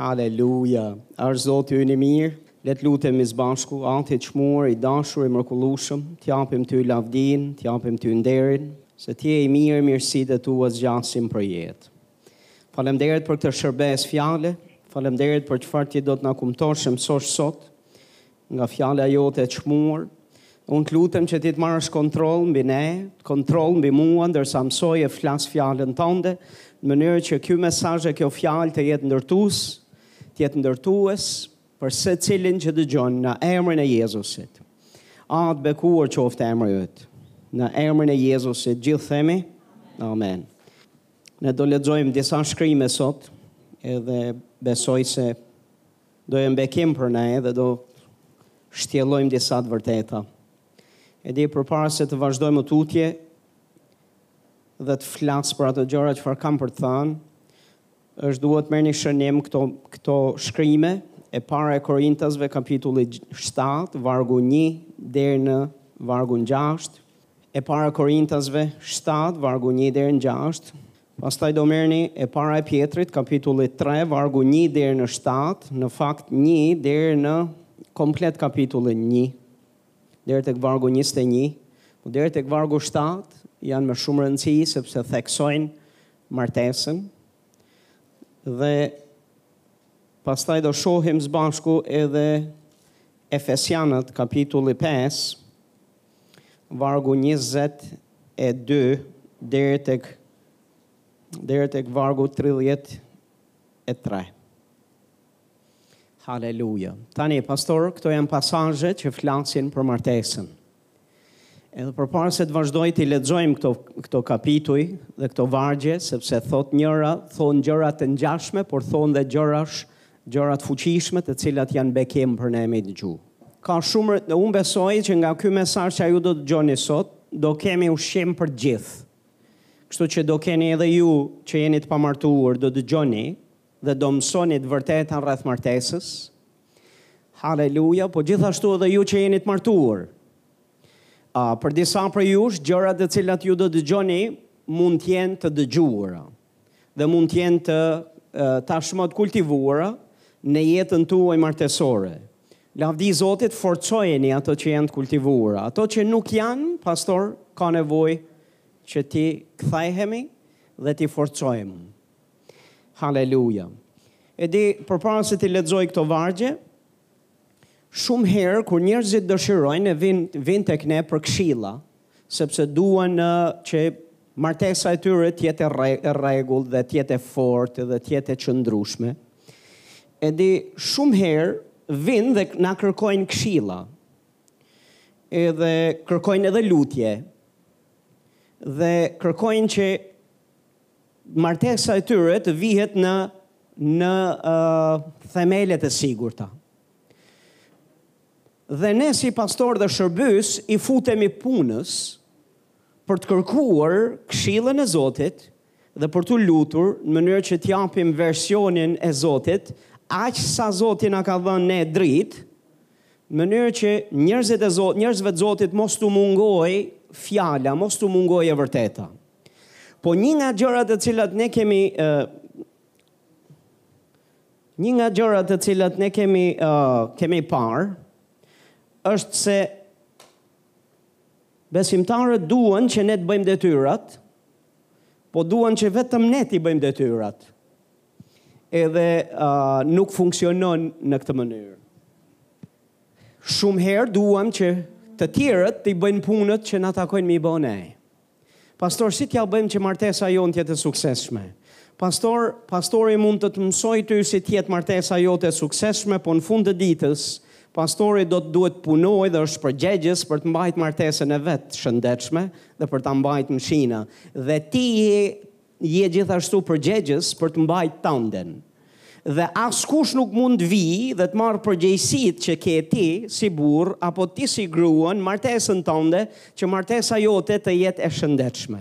Haleluja! A është Zoti ynë i mirë? Le të lutemi së bashku, Ati i çmuar, i dashur, i mrekullueshëm, të japim Ty lavdinë, të japim Ty nderin, se Ti je i mirë, mirësitë e Tua zgjasin përjetë. Faleminderit për këtë shërbesë fjale, faleminderit për çfarë Ti do të na kumtosh e mësosh sot, Nga fjala jote e çmuar, unë të lutem që ti të marrësh kontroll mbi ne, kontroll mbi mua, ndërsa mësoj e flas fjalën tënde, në mënyrë që ky mesazh e kjo fjalë të jetë ndërtues, të jetë ndërtues për secilin që dëgjon në emrin e Jezusit. Atë, bekuar qoftë emri yt. Në emrin e Jezusit gjithë themi. Amen. Ne do lexojmë disa shkrime sot, edhe besoj se Do jenë bekim për ne dhe do shtjellojmë disa të vërteta. E di përpara se të vazhdojmë më tutje dhe të flas për ato gjëra çfarë kam për të thanë, është duhet merrni një shënim këto, këto shkrime, e para e Korintasve kapitulli 7, vargu 1 deri në vargu 6, e para Korintasve 7, vargu 1 deri në 6, Pastaj do merrni e para e Pjetrit, kapitulli tre, vargu një deri në shtatë, në fakt një deri në komplet kapitullin një, deri tek vargu njëzet e një, po deri tek vargu shtatë janë me shumë rëndësi sepse theksojnë martesën dhe pastaj do shohim së bashku edhe Efesianët kapitulli pesë, vargu njëzet e dy deri tek deri tek vargu tridhjetë e tre. Haleluja. Tani, pastor, këto janë pasazhe që flasin për martesën. Edhe përpara se të vazhdoj t'i lexojmë këto, këto kapituj dhe këto vargje, sepse thot njëra, thonë gjëra të ngjashme, por thonë dhe gjërash Gjëra të fuqishme të cilat janë bekim për ne me i dëgju. Ka shumë, unë besoj që nga ky mesazh që ju do të dëgjoni sot, do kemi ushqim për të gjithë. Kështu që do keni edhe ju që jeni të pamartuar, do dëgjoni dhe do mësoni të vërteta rreth martesës. Haleluja, po gjithashtu edhe ju që jeni të martuar. A, për disa prej jush, gjërat e cilat ju do dëgjoni, mund të jenë të dëgjuara. dhe mund të jenë të tashmë të kultivuara në jetën tuaj martesore. Lavdi Zotit, forcojeni ato që janë të kultivuara. Ato që nuk janë, pastor, ka nevojë që t'i kthehemi dhe t'i forcojmë. Haleluja. E di, përpara se t'i lexoj këto vargje, Shumë herë kur njerëzit dëshirojnë e vin vin tek ne për këshilla, sepse duan që martesa e tyre të jetë e rregullt dhe të jetë e fortë dhe të jetë e qëndrueshme. E di, shumë herë vin dhe na kërkojnë këshilla. Edhe kërkojnë edhe lutje. Dhe kërkojnë që martesa e tyre të vihet në në uh, themelet e sigurta. Dhe ne si pastor dhe shërbys i futemi punës për të kërkuar këshillën e Zotit dhe për t'u lutur në mënyrë që të japim versionin e Zotit, aq sa Zoti na ka dhënë ne dritë, në mënyrë që njerëzit e Zot, njerëzve të Zotit mos t'u mungojë fjala, mos t'u mungojë e vërteta. Po një nga gjërat të cilat ne kemi një nga gjërat të cilat ne kemi kemi parë është se besimtarët duan që ne të bëjmë detyrat, po duan që vetëm ne t'i bëjmë detyrat. Edhe uh, nuk funksionon në këtë mënyrë. Shumë herë duam që të tjerët t'i bëjnë punët që na takojnë m'i bo ne. Pastor, si t'ja bëjmë që martesa jonë t'jetë e suksesshme? Pastor, pastori mund të të mësojë ty si t'jetë martesa jote e suksesshme, po në fund të ditës, pastori do të duhet të punojë dhe është përgjegjës për të mbajt martesën e vet të shëndetshme dhe për ta mbajt në shina. Dhe ti je Je gjithashtu përgjegjës për të mbajt tanden. Dhe askush nuk mund të vijë dhe të marrë përgjegjësitë që ke ti si burrë apo ti si grua në martesën tënde që martesa jote të jetë e shëndetshme.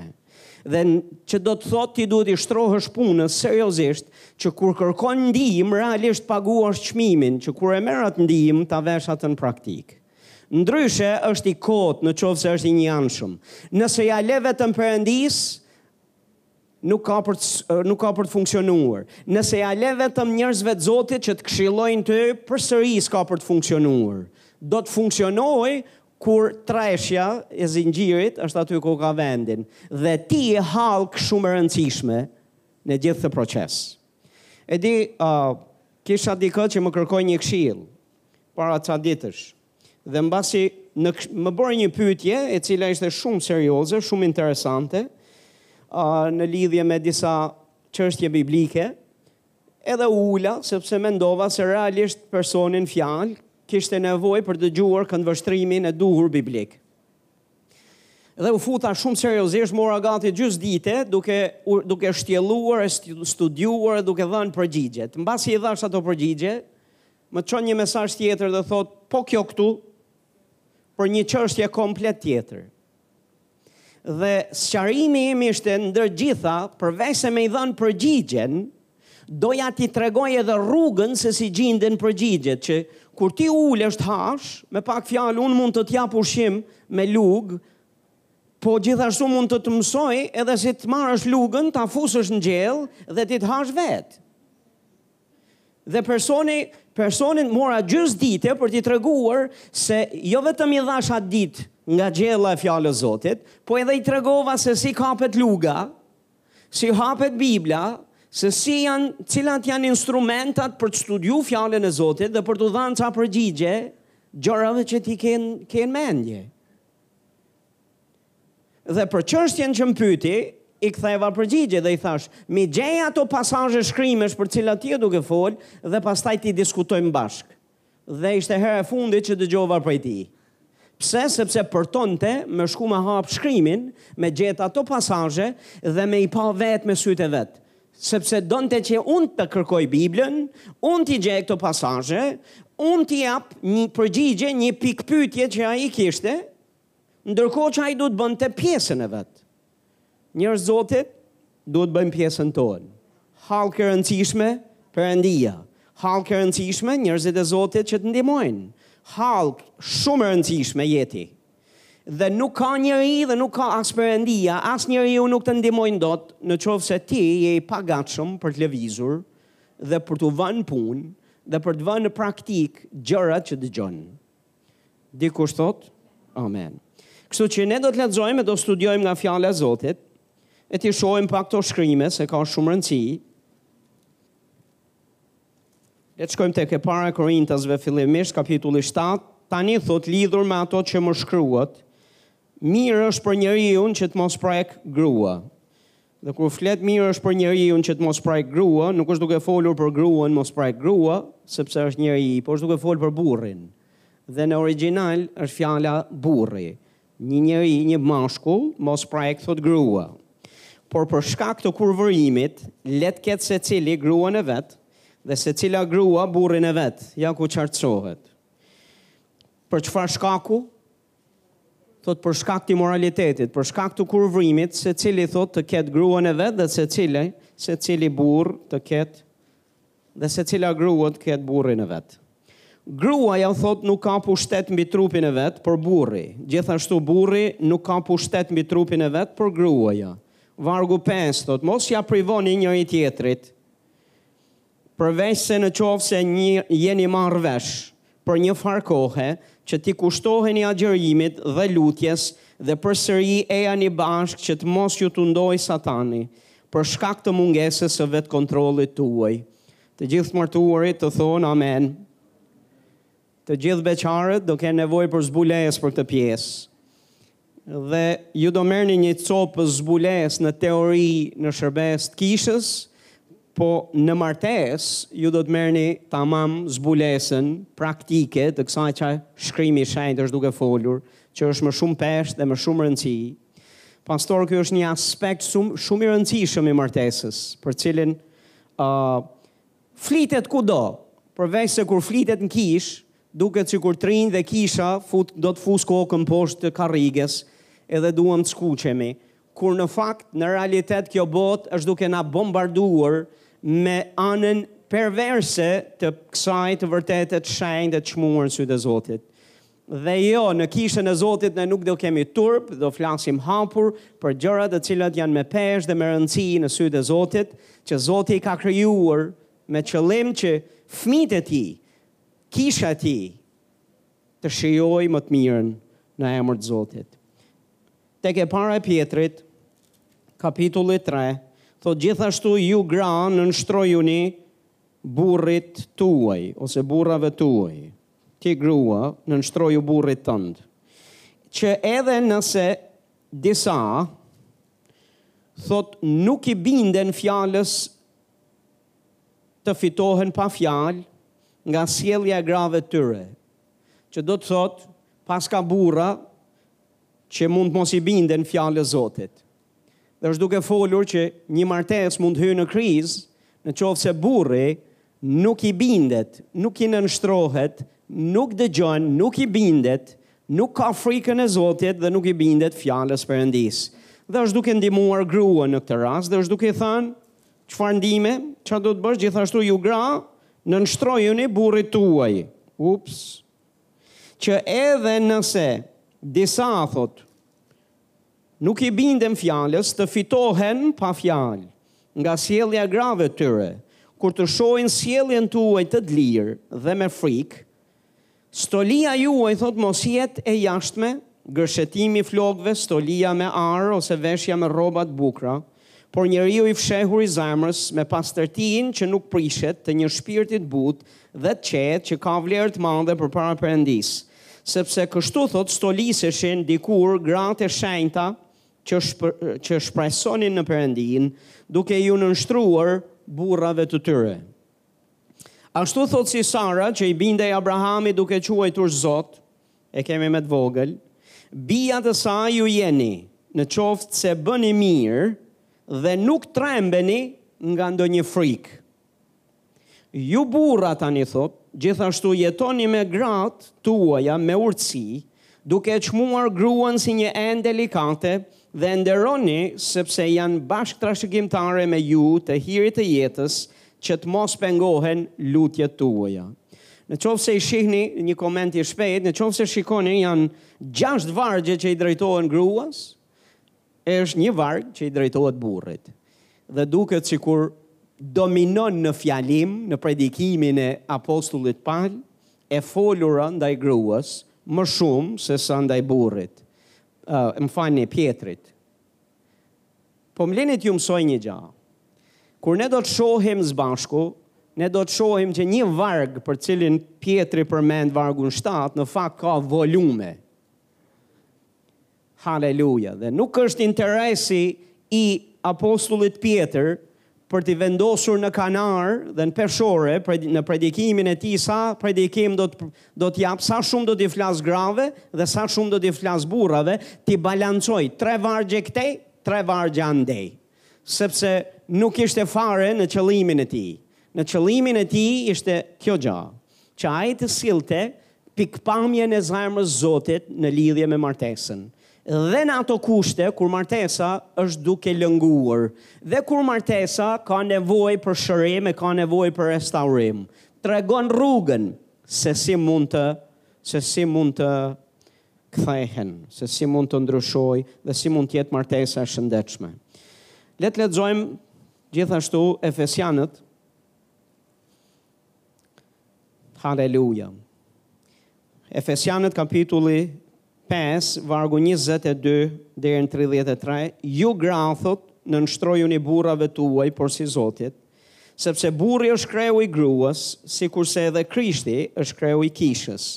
Dhe që do të thotë ti duhet t'i shtrohesh punës seriozisht që kur kërkon ndihmë realisht të paguash çmimin që kur e merr atë ndihmë ta vesh atë në praktikë. Ndryshe është i kotë në qoftë se është i njëanshëm. Nëse ja le vetëm Perëndisë nuk ka për të, nuk ka për të funksionuar. Nëse ja le vetëm njerëzve të Zotit që të këshillojnë ty, përsëri s'ka për të funksionuar. Do të funksionojë kur treshja e zinxhirit është aty ku ka vendin dhe ti je hallkë shumë e rëndësishme në gjithë kët proces. E di, uh, kisha dikë që më kërkoi një këshill para ca ditësh. Dhe mbasi më bëri një pyetje e cila ishte shumë serioze, shumë interesante, uh, në lidhje me disa çështje biblike, edhe u ula sepse mendova se realisht personi në fjalë kishte nevojë për të dëgjuar këndvështrimin e duhur biblik. Dhe u futa shumë seriozisht, mora gati gjys dite duke duke shtjelluar e studiuar duke dhënë përgjigje. Mbasi i dhash ato përgjigje, Më çon një mesazh tjetër dhe thotë, po kjo këtu për një çështje komplet tjetër. Dhe sqarimi im ishte ndër gjitha, përveç se me i dhënë përgjigjen, doja t'i tregoj edhe rrugën se si gjinden përgjigjet, që kur ti ulesh të hash, me pak fjalë unë mund të të jap ushqim me lugë, po gjithashtu mund të të mësoj edhe si të marrësh lugën, ta fusësh në gjellë dhe ti të hash vetë. Dhe personi, personi mora gjysë dite për t'i treguar se jo vetëm i dhashë atë ditë nga gjella e fjalës Zotit, po edhe i tregova se si kapet luga, si hapet Bibla, se si janë, cilat janë instrumentat për të studiu fjalën e Zotit dhe për t'u dhanë ca përgjigje gjërave që ti ke në, ke në mendje. Dhe për çështjen që më pyeti, i ktheva përgjigje dhe i thashë, m'i gjej ato pasazhe shkrimesh për të cilat ti je duke folë dhe pastaj t'i diskutojmë bashkë. Dhe ishte hera e fundit që dëgjova prej tij. Pse? Sepse përtonte me shku me hapë shkrimin, me gjetë ato pasazhe dhe me i pa vetë me sytë e vet. Sepse donte që unë të kërkoj Biblën, unë t'i gjej këto pasazhe, unë t'i jap një përgjigje një pikëpyetjeje që ai kishte, Ndërkohë që ai duhet të bënte pjesën e vet. Njerëz Zotit, duhet të bëjmë pjesën tonë. Hallkë e rëndësishme, Perëndia. Hallkë e rëndësishme, njerëzit e Zotit që të ndihmojnë. Hallkë shumë e rëndësishme, je ti. Dhe nuk ka njeri dhe nuk ka as Perëndia, as njeriu nuk të ndihmojnë dot në qoftë se ti je i pagatshëm për të lëvizur dhe për t'u vënë në punë dhe për të vënë në praktikë gjërat që dëgjon. Dikush thotë, amen. Kështu që ne do të lexojmë e do studiojmë nga fjala e Zotit, e t'i shohim pak këto shkrime se ka shumë rëndësi. Le të shkojmë tek e para e Korintasve fillimisht kapitulli 7. Tani thotë lidhur me ato që më shkruat, mirë është për njeriun që të mos prekë grua. Dhe kur flet mirë është për njeriun që të mos prekë grua, nuk është duke folur për gruan mos prek grua, sepse është njeri, po është duke fol për burrin. Dhe në origjinal është fjala burri. Një njeri, një mashkull, mos prek thotë grua. Por për shkak të kurvërimit, le të ketë secili gruan e vet dhe secila grua burrin e vet. Ja ku qartësohet. Për çfarë shkaku? thotë për shkak të imoralitetit, për shkak të kurvërimit, secili thotë të ketë gruan e vet dhe secili, secili burrë të ketë dhe secila grua të ketë burrin e vet. Gruaja thotë nuk ka pushtet mbi trupin e vet, por burri. Gjithashtu burri nuk ka pushtet mbi trupin e vet, por gruaja. Vargu 5 thotë mos ia privoni njëri-tjetrit. Përveçse në qoftë se jeni marrë vesh, për një farë kohe, që t'i kushtoheni agjërimit dhe lutjes dhe përsëri ejani bashkë që të mos ju tundojë Satani, për shkak të mungesës së vetëkontrollit tuaj. Të gjithë martuarit të thonë, Amen. Të gjithë beqarët do kenë nevojë për zbulesë për këtë pjesë. Dhe ju do merrni një copë zbulesë në teori në shërbesë të kishës, po në martesë ju do të merrni tamam zbulesën praktike të kësaj që shkrimi i shenjtë është duke folur, që është më shumë peshë dhe më shumë rëndësi. Pastor, ky është një aspekt shumë shumë i rëndësishëm i martesës, për cilin uh, Flitet kudo, përveçse kur flitet n'kishë, duket sikur ngrin dhe kisha fut do të fusë kokën poshtë të karriges edhe duam të skuqemi, kur në fakt, në realitet kjo botë është duke na bombarduar me anën perverse të kësaj të vërtete të shenjtë e të çmuar n'sytë e Zotit. Dhe jo, në Kishën e Zotit ne nuk do kemi turp, do flasim hapur për gjëra të cilat janë me peshë dhe me rëndësi në sytë e Zotit, që Zoti i ka krijuar me qëllim që fëmijët e Tij, Kisha e Tij, të shijojë më të mirën në emër të Zotit. Tek e para e Pjetrit, kapitulli 3, thotë gjithashtu ju gra nënshtrojuni burrit tuaj ose burrave tuaj. Ti grua, nënshtroju burrit tënd, që edhe nëse disa, thotë, nuk i binden fjalës të fitohen pa fjalë nga sjellja e grave të tyre, që do të thotë, paska burra që mund të mos i binden fjalës Zotit. dhe është duke folur që një martesë mund të hyjë në krizë në qoftë se burri nuk i bindet, nuk i nënshtrohet, nuk dëgjon, nuk i bindet, nuk ka frikën e Zotit dhe nuk i bindet fjalës Perëndisë. Dhe është duke ndihmuar gruan në këtë rast dhe është duke i thënë çfarë ndihme, çfarë do të bësh gjithashtu ju gra, nënshtrojuni burrit tuaj. Ups. Që edhe nëse disa thotë Nuk i binden fjalës të fitohen pa fjalë, nga sjellja e grave të tyre, kur të shohin sjelljen tuaj të dlirë dhe me frikë, Stolia juaj thotë mos jetë e jashtme, gërshetimi i flokëve, stolia me ar ose veshja me rroba të bukura, Por njeriu i fshehur i zemrës, me pastërtinë që nuk prishet të një shpirti të butë dhe të qetë që ka vlerë të madhe përpara Perëndisë. Sepse kështu thotë stoliseshin dikur gratë e shenjta që që shpresonin në Perëndinë, duke iu nënshtruar burrave të tyre. Ashtu thotë si Sara që i bindej Abrahamit duke e quajtur zot, E kemi me z të vogël, bija të saj ju jeni, në qoftë se bëni mirë dhe nuk trembeni nga ndonjë frikë. Ju burra tani thotë, gjithashtu jetoni me gratë tuaja me urtësi, duke e çmuar gruan si një enë delikate Dhe e nderoni sepse janë bashkëtrashëgimtare me ju të hirit të jetës që të mos pengohen lutjet tuaja. Në qoftë se i shihni, një koment i shpejtë, në qoftë se shikoni janë gjashtë vargje që i drejtohen gruas, e është një varg që i drejtohet burrit. Dhe duket sikur dominon në fjalim, në predikimin e apostullit Pal, e folura ndaj gruas më shumë se sa ndaj burrit. Më falni, Pjetrit. Po më lini t'ju mësoj një gjë. Kur ne do të shohim së bashku, ne do të shohim që një varg për cilin Pjetri përmend vargun 7, në fakt ka volume. Haleluja. Dhe nuk është interesi i apostullit Pjetër për t'i vendosur në kanar dhe në peshore në predikimin e tij sa predikim do të do të japë sa shumë do t'i flasë grave dhe sa shumë do t'i flasë burrave t'i balancojë tre vargje këtej tre vargje andej sepse nuk ishte fare në qëllimin e tij në qëllimin e tij ishte kjo gjë që ai të sillte pikëpamjen e zemrës së Zotit në lidhje me martesën Dhe në ato kushte kur martesa është duke lënguar dhe kur martesa ka nevojë për shërim e ka nevojë për restaurim, tregon rrugën se si mund të se si mund të kthehen, se si mund të ndryshojë dhe si mund të jetë martesa e shëndetshme. Le të lexojmë gjithashtu Efesianët Haleluja. Efesianët kapitulli 5, vargu 22 deri në 33, ju gra thotë, nënshtrojuni burrave tuaj porsi Zotit, sepse burri është kreu i gruas, sikurse edhe Krishti është kreu i kishës.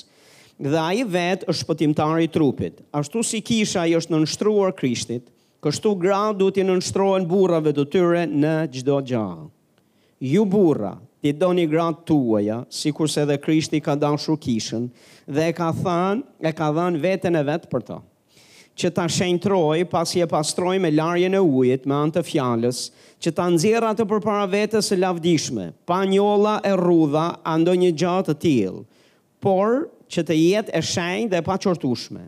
Dhe ai vetë është shpëtimtar i trupit. Ashtu si kisha i është nënshtruar Krishtit, kështu gratë duhet t'u nënshtrohen burrave të tyre në çdo gjë. Ju burra, t'i doni gratë tuaja, sikurse edhe Krishti ka dashur kishën dhe e ka thënë, e ka dhënë veten e vet për të, që ta shenjtrojë, pasi e pastroi me larjen e ujit, me anë të fjalës, që ta nxjerrë atë përpara vetes së lavdishme, pa njolla e rrudha a ndonjë gjë të tillë, por që të jetë e shenjtë dhe e paqortueshme.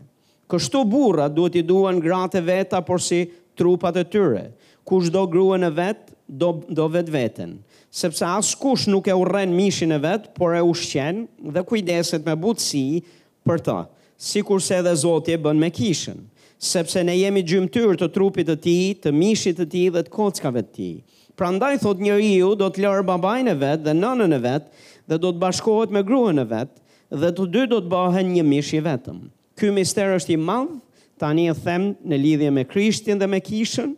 Kështu burrat duhet t'i duan gratë e veta porsi trupat e tyre, kush do gruan e vet do vetveten, sepse askush nuk e urren mishin e vet, por e ushqen dhe kujdeset me butësi për të, sikurse edhe Zoti e bën me kishën, sepse ne jemi gjymtyrë të trupit të Tij, të mishit të Tij dhe të kockave të Tij. Prandaj, thotë, njeriu do të lërë babain e vet dhe nënën e vet dhe do të bashkohet me gruan e vet dhe të dy do të bëhen një mish i vetëm. Ky mister është i madh, tani e them, në lidhje me Krishtin dhe me Kishën,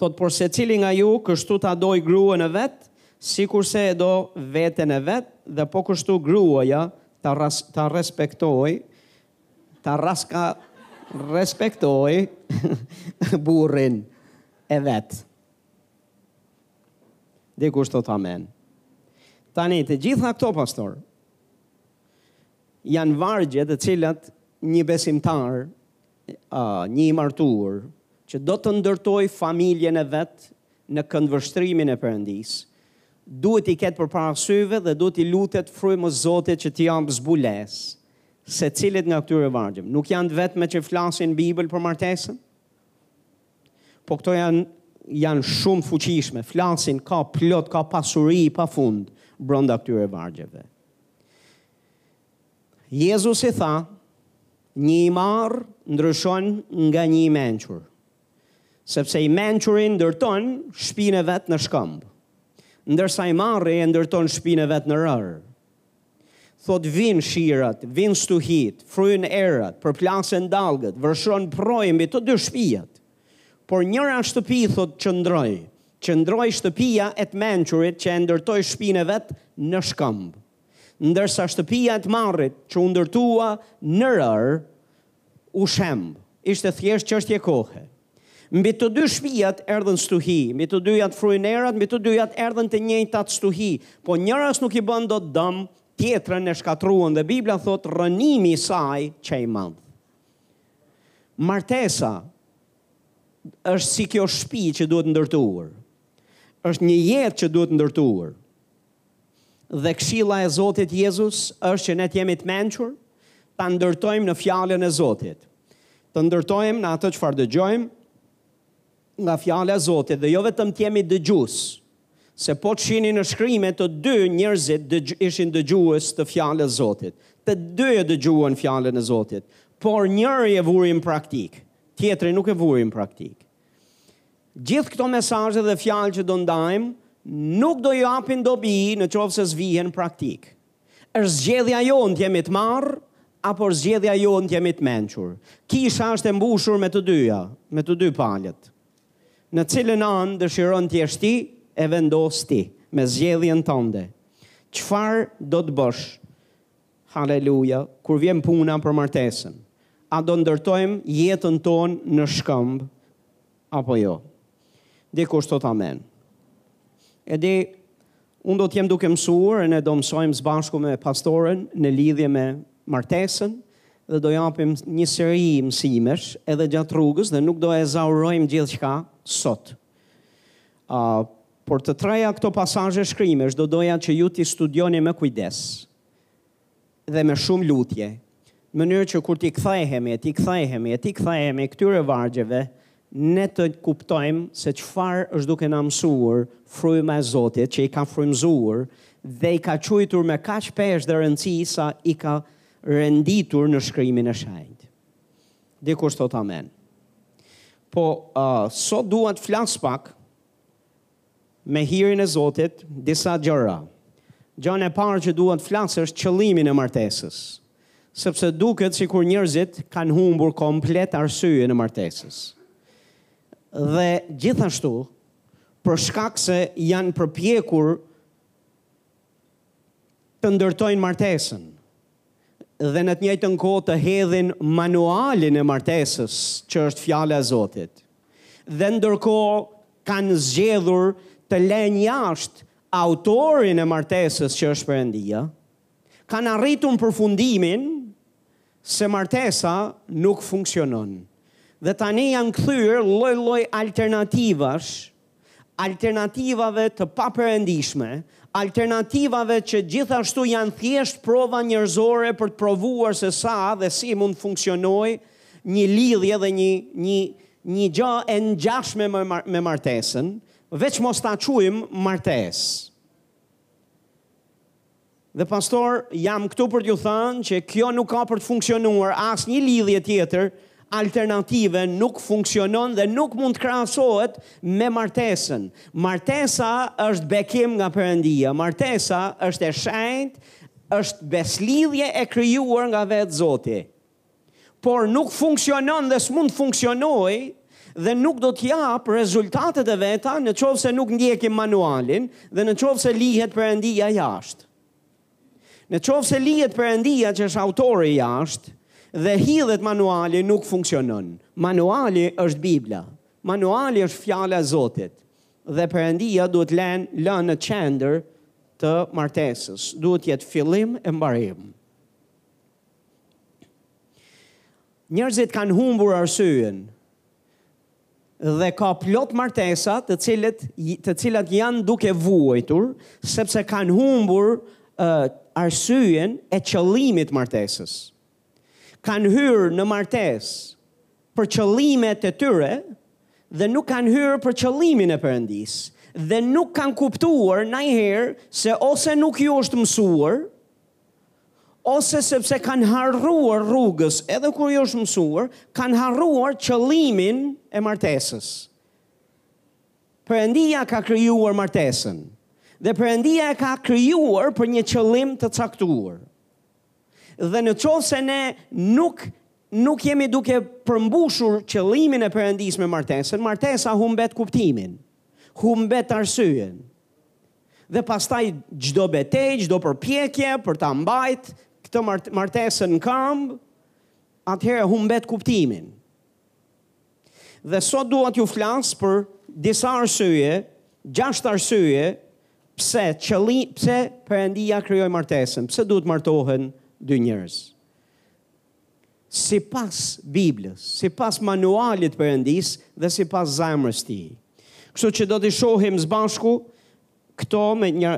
thotë, por secili nga ju kështu ta dojë gruan e vet, sikurse e do veten e vet dhe po kështu gruaja ta ta respektojë, ta rraska respektojë burrin. e vet. Dikush thot amen. Tani të gjitha këto pastor janë vargje të cilat një besimtar, uh, një i martuar që do të ndërtoj familjen e vet në këndvështrimin e Perëndisë, duhet t'i ketë përpara syve dhe duhet t'i lutet frymës Zotit që t'i japë zbulesë secilit nga këtyre vargjeve. Nuk janë të vetmet që flasin në Bibël për martesën, Po këto janë janë shumë fuqishme, flasin, ka plot, ka pasuri pa fund, brënda këtyre vargjeve. Jezusi tha, një i marrë ndryshon nga një i mençur, sepse i mençuri ndërton shpinë e vet në shkëmb, ndërsa i marri e ndërton shpinë e vet në rërë. Thotë vijnë shirat, vijnë stuhitë, fryjnë erët, përplasen dallgët, vërshon prroi mbi të dy shpiat. Por njëra shtëpi, thotë, qëndroi. Qëndroi shtëpia e të mençurit që e ndërtoi shpinë e vet në shkëmb. Ndërsa shtëpia e të marrit, që u ndërtua në rërë, u shemb. Ishte thjesht çështje kohe. Mbi të dy shpiat erdhën stuhi, mbi të dyjat fryjnë erat, mbi të dyjat erdhën të njëjtat stuhi, po njëras nuk i bënë dot dëm, tjetrën e shkatërruan dhe Bibla thotë rrënimi i saj qe i madh. Martesa është si kjo shpi që duhet ndërtuar. Është një jetë që duhet ndërtuar. Dhe këshilla e Zotit Jezus është që ne të jemi të mençur, ta ndërtojmë në fjalën e Zotit. Të ndërtojmë në atë çfarë dëgjojmë nga fjala e Zotit dhe jo vetëm të jemi dëgjues. Se po të shini në shkrime të dy njerëzit dëgj, ishin dëgjues të fjalës Zotit. Të dy e dëgjuan fjalën e Zotit, por njëri e vuri në praktikë, tjetri nuk e vuri në praktikë. Gjithë këto mesazhe dhe fjalë që do ndajmë nuk do japin dobi në qoftë se s'vihen praktikë. Është zgjedhja jonë të jemi të marrë apo është zgjedhja jonë të jemi të mençur. Kisha është e mbushur me të dyja, me të dy palët. Në cilën anë dëshiron të jesh ti, e vendos ti me zgjedhjen tënde. Çfarë do të bësh? Haleluja, kur vjen puna për martesën. A do ndërtojmë jetën tonë në shkëmb apo jo? Dikush thotë amen. E di, unë do të jem duke mësuar e ne do mësojmë së bashku me pastoren në lidhje me martesën dhe do japim një seri mësimesh edhe gjatë rrugës dhe nuk do ezaurojmë gjithçka sot. Uh, por të treja këto pasazhe shkrimesh do doja që ju t'i studioni me kujdes. dhe me shumë lutje, në mënyrë që kur t'i kthehemi e t'i kthehemi e t'i kthehemi këtyre vargjeve, ne të kuptojmë se çfarë është duke na mësuar fryma e Zotit që i ka frymëzuar dhe i ka quajtur me kaq peshë dhe rëndësi sa i ka renditur në shkrimin e shenjtë. Dikush thotë amen. Po, uh, sot dua të flas pak Me hirin e Zotit, disa gjëra. Gjëja e parë që dua të flas është qëllimin e martesës. Sepse duket sikur njerëzit kanë humbur komplet arsyen e martesës. Dhe gjithashtu, për shkak se janë përpjekur të ndërtojnë martesën dhe në të njëjtën kohë të hedhin manualin e martesës, që është fjala e Zotit. Dhe ndërkohë kanë zgjedhur të lënë jashtë autorin e martesës që është Perëndia, kanë arritur në përfundimin se martesa nuk funksionon. Dhe tani janë kthyer lloj-lloj alternativash alternativave të paperëndishme, alternativave që gjithashtu janë thjesht prova njerëzore për të provuar se sa dhe si mund të funksionojë një lidhje dhe një një një gjë e ngjashme me me martesën, veç mos ta quajmë martesë. Dhe pastor, jam këtu për t'ju thënë që kjo nuk ka për të funksionuar, asnjë lidhje tjetër alternative nuk funksionon dhe nuk mund të krahasohet me martesën. Martesa është bekim nga Perëndia, martesa është e shenjtë, është besëlidhje e krijuar nga vetë Zoti. por nuk funksionon dhe s'mund funksionojë dhe nuk do të japë rezultatet e veta në qoftë se nuk ndjekim manualin dhe në qoftë se lihet Perëndia jashtë. Në qoftë se lihet Perëndia që është autori jashtë dhe hidhet manuali nuk funksionon. Manuali është Bibla. Manuali është fjala e Zotit. Dhe Perëndia duhet lënë lënë në qendër të martesës. Duhet të jetë fillim e mbarim. Njerëzit kanë humbur arsyen dhe ka plot martesa të cilët të cilat janë duke vuajtur sepse kanë humbur uh, arsyen e qëllimit martesës. Kanë hyrë në martesë për qëllimet e tyre dhe nuk kanë hyrë për qëllimin e Perëndisë dhe nuk kanë kuptuar najherë se ose nuk ju është mësuar ose sepse kanë harruar rrugës, edhe kur ju është mësuar, kanë harruar qëllimin e martesës. Perëndia ka krijuar martesën dhe Perëndia e ka krijuar për një qëllim të caktuar. Dhe në qoftë se ne nuk nuk jemi duke përmbushur qëllimin e Perëndisë me martesën, martesa humbet kuptimin. humbet arsyen. Dhe pastaj çdo betejë, çdo përpjekje për ta mbajt këtë martesë në këmbë, atëherë humbet kuptimin. Dhe sot dua t'ju flas për disa arsye, gjashtë arsye pse, pse Perëndia krijoi martesën, pse duhet martohen dy njerëz. sipas Biblës, sipas manualit të Perëndisë dhe sipas zemrës të Tij. Kështu që do t'i shohim së bashku këto me një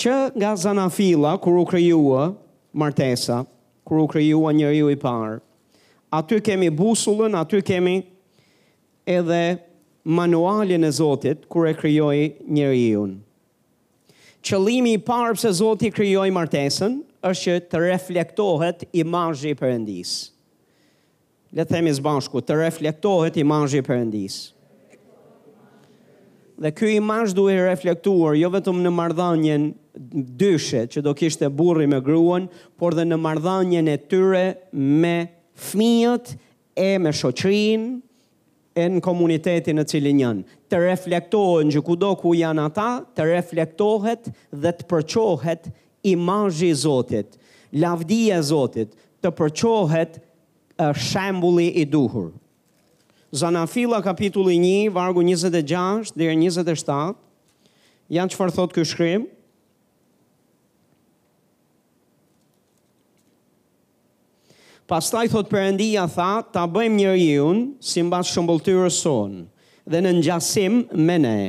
që nga zanafilla kur u krijua martesa, kur u krijua njeriu i parë. Aty kemi busullën, aty kemi edhe manualin e Zotit kur e krijoi njeriun. Qëllimi i parë pse Zoti krijoi martesën është që të reflektohet imazhi i Perëndisë. Le të themi së bashku, të reflektohet imazhi i Perëndisë. Dhe ky imazh duhej reflektuar jo vetëm në marrëdhënien dyshe që do kishte burri me gruan, por dhe në marrëdhënien e tyre me fëmijët e me shoqërinë e në komunitetin në cilin janë, të reflektohen që kudo ku janë ata, të reflektohet dhe të përçohet imazhi i Zotit, lavdia e Zotit, të përçohet shembulli i duhur. Zanafilla kapitulli 1, vargu 26 dhe 27, ja çfarë thotë ky shkrim, Pastaj thotë Perëndia tha ta bëjmë njeriun simbas shëmbëlltyrës sonë dhe në ngjasim me ne,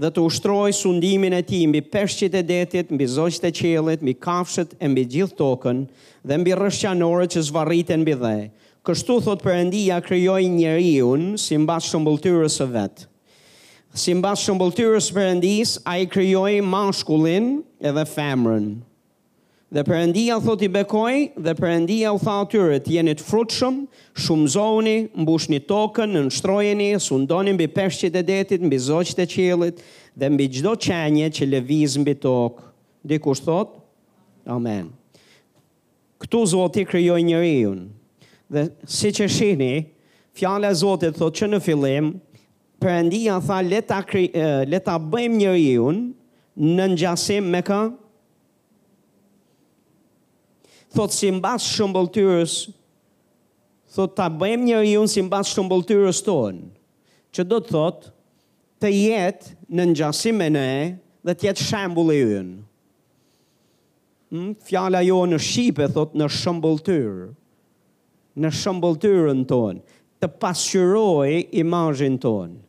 dhe të ushtrojë sundimin e tij mbi peshqit e detit, mbi zogjtë e qiellit, mbi kafshët e mbi gjithë tokën, dhe mbi rrëshqanorët që zvarriten mbi dhe. Kështu, thotë Perëndia, krijoi njeriun simbas shëmbëlltyrës së vet. Simbas shëmbëlltyrës së Perëndisë, ai krijoi mashkullin edhe femrën. Dhe Perëndia thotë i bekoi, dhe Perëndia u tha atyre, të jeni të frutshëm, shumëzohuni, mbushni tokën, nënshtrojeni, sundoni mbi peshqit e detit, mbi zogjtë e qiellit, dhe mbi çdo qenie që lëviz mbi tokë. Dikush thotë, Amen. Këtu Zoti krijoi njeriun. Dhe siç e shihni, fjala e Zotit thotë që në fillim Perëndia tha le ta le ta bëjmë njeriun në ngjasim me kë? Thotë simbas shëmbëlltyrës, thotë ta bëjmë njeriun simbas shëmbëlltyrës tonë, që do të thotë të jetë në ngjasim me ne dhe të jetë shembull i ynë. Hmm, fjala jo në shqipe, thotë në shëmbëlltyrë, në shëmbëlltyrën tonë, të pasqyrojë imazhin tonë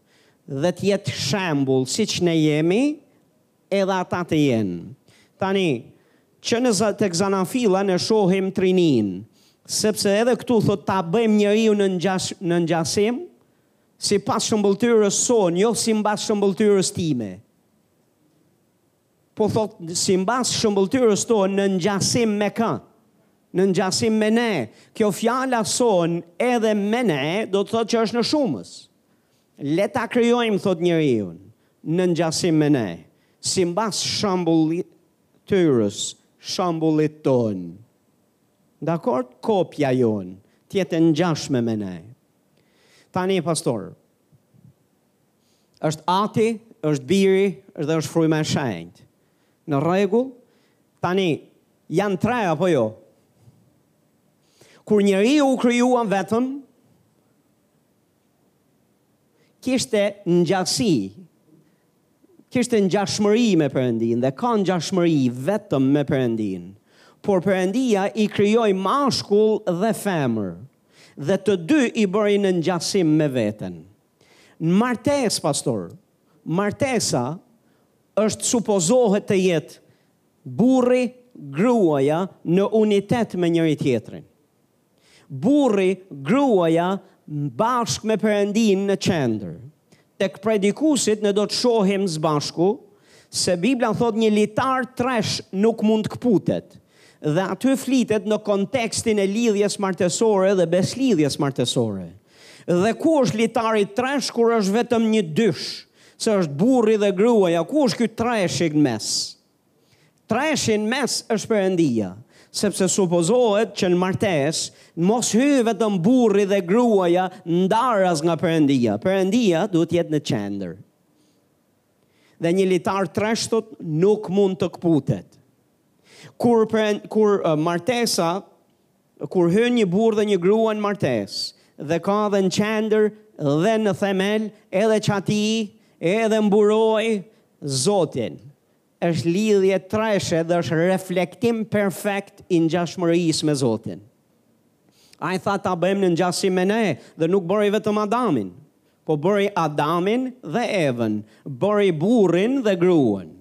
dhe të jetë shembul siç ne jemi, edhe ata të jenë. Tani, që në za, tek zanafilla ne shohim trininë, sepse edhe këtu thotë ta bëjmë njeriun në, ngjas, në ngjasim, sipas shëmbëlltyrës sonë, jo simbas shëmbëlltyrës time. Po thotë, simbas shëmbëlltyrës tonë në ngjasim me kë? Në ngjasim me ne. Kjo fjala sonë edhe me ne, do të thotë që është në shumës. Le ta krijojmë, thotë njeriun, në ngjasim me ne, simbas shëmbëlltyrës, shembullit tonë. Dakord, kopja jonë, të jetë e ngjashme me ne. Tani, pastor, është ati, është biri dhe është fryma e shenjtë. Në rregull, tani, janë tre apo jo? Kur njeriu u krijua vetëm, kishte ngjasi, kishte ngjashmëri me Perëndinë dhe ka ngjashmëri vetëm me Perëndinë. Por Perëndia i krijoi mashkull dhe femër dhe të dy i bëri në ngjasim me veten. Në martesë, pastor, martesa është supozohet të jetë burri, gruaja në unitet me njëri-tjetrin. Burri, gruaja, bashkë me Perëndinë në qendër. Tek predikuesit ne do të shohim së bashku se Bibla thotë një litar tresh nuk mund të këputet. Dhe aty flitet në kontekstin e lidhjes martesore dhe besëlidhjes martesore. Dhe ku është litari tresh kur është vetëm një dysh, se është burri dhe gruaja, ku është ky treshi në mes? Treshi në mes është Perëndia, sepse supozohet që në martesë mos hyjnë vetëm burri dhe gruaja ndaras nga Perëndia. Perëndia duhet të jetë në qendër. Dhe një litar tresh thotë nuk mund të këputet. Kur kur martesa, kur hyn një burrë dhe një grua në martesë, dhe ka dhe në qendër dhe në themel edhe çati edhe mburojë Zotin. Është lidhje treshe dhe është reflektim perfekt i ngjashmërisë me Zotin. Ai tha ta bëjmë në ngjasim me ne dhe nuk bëri vetëm Adamin, po bëri Adamin dhe Evën, bëri burrin dhe gruan.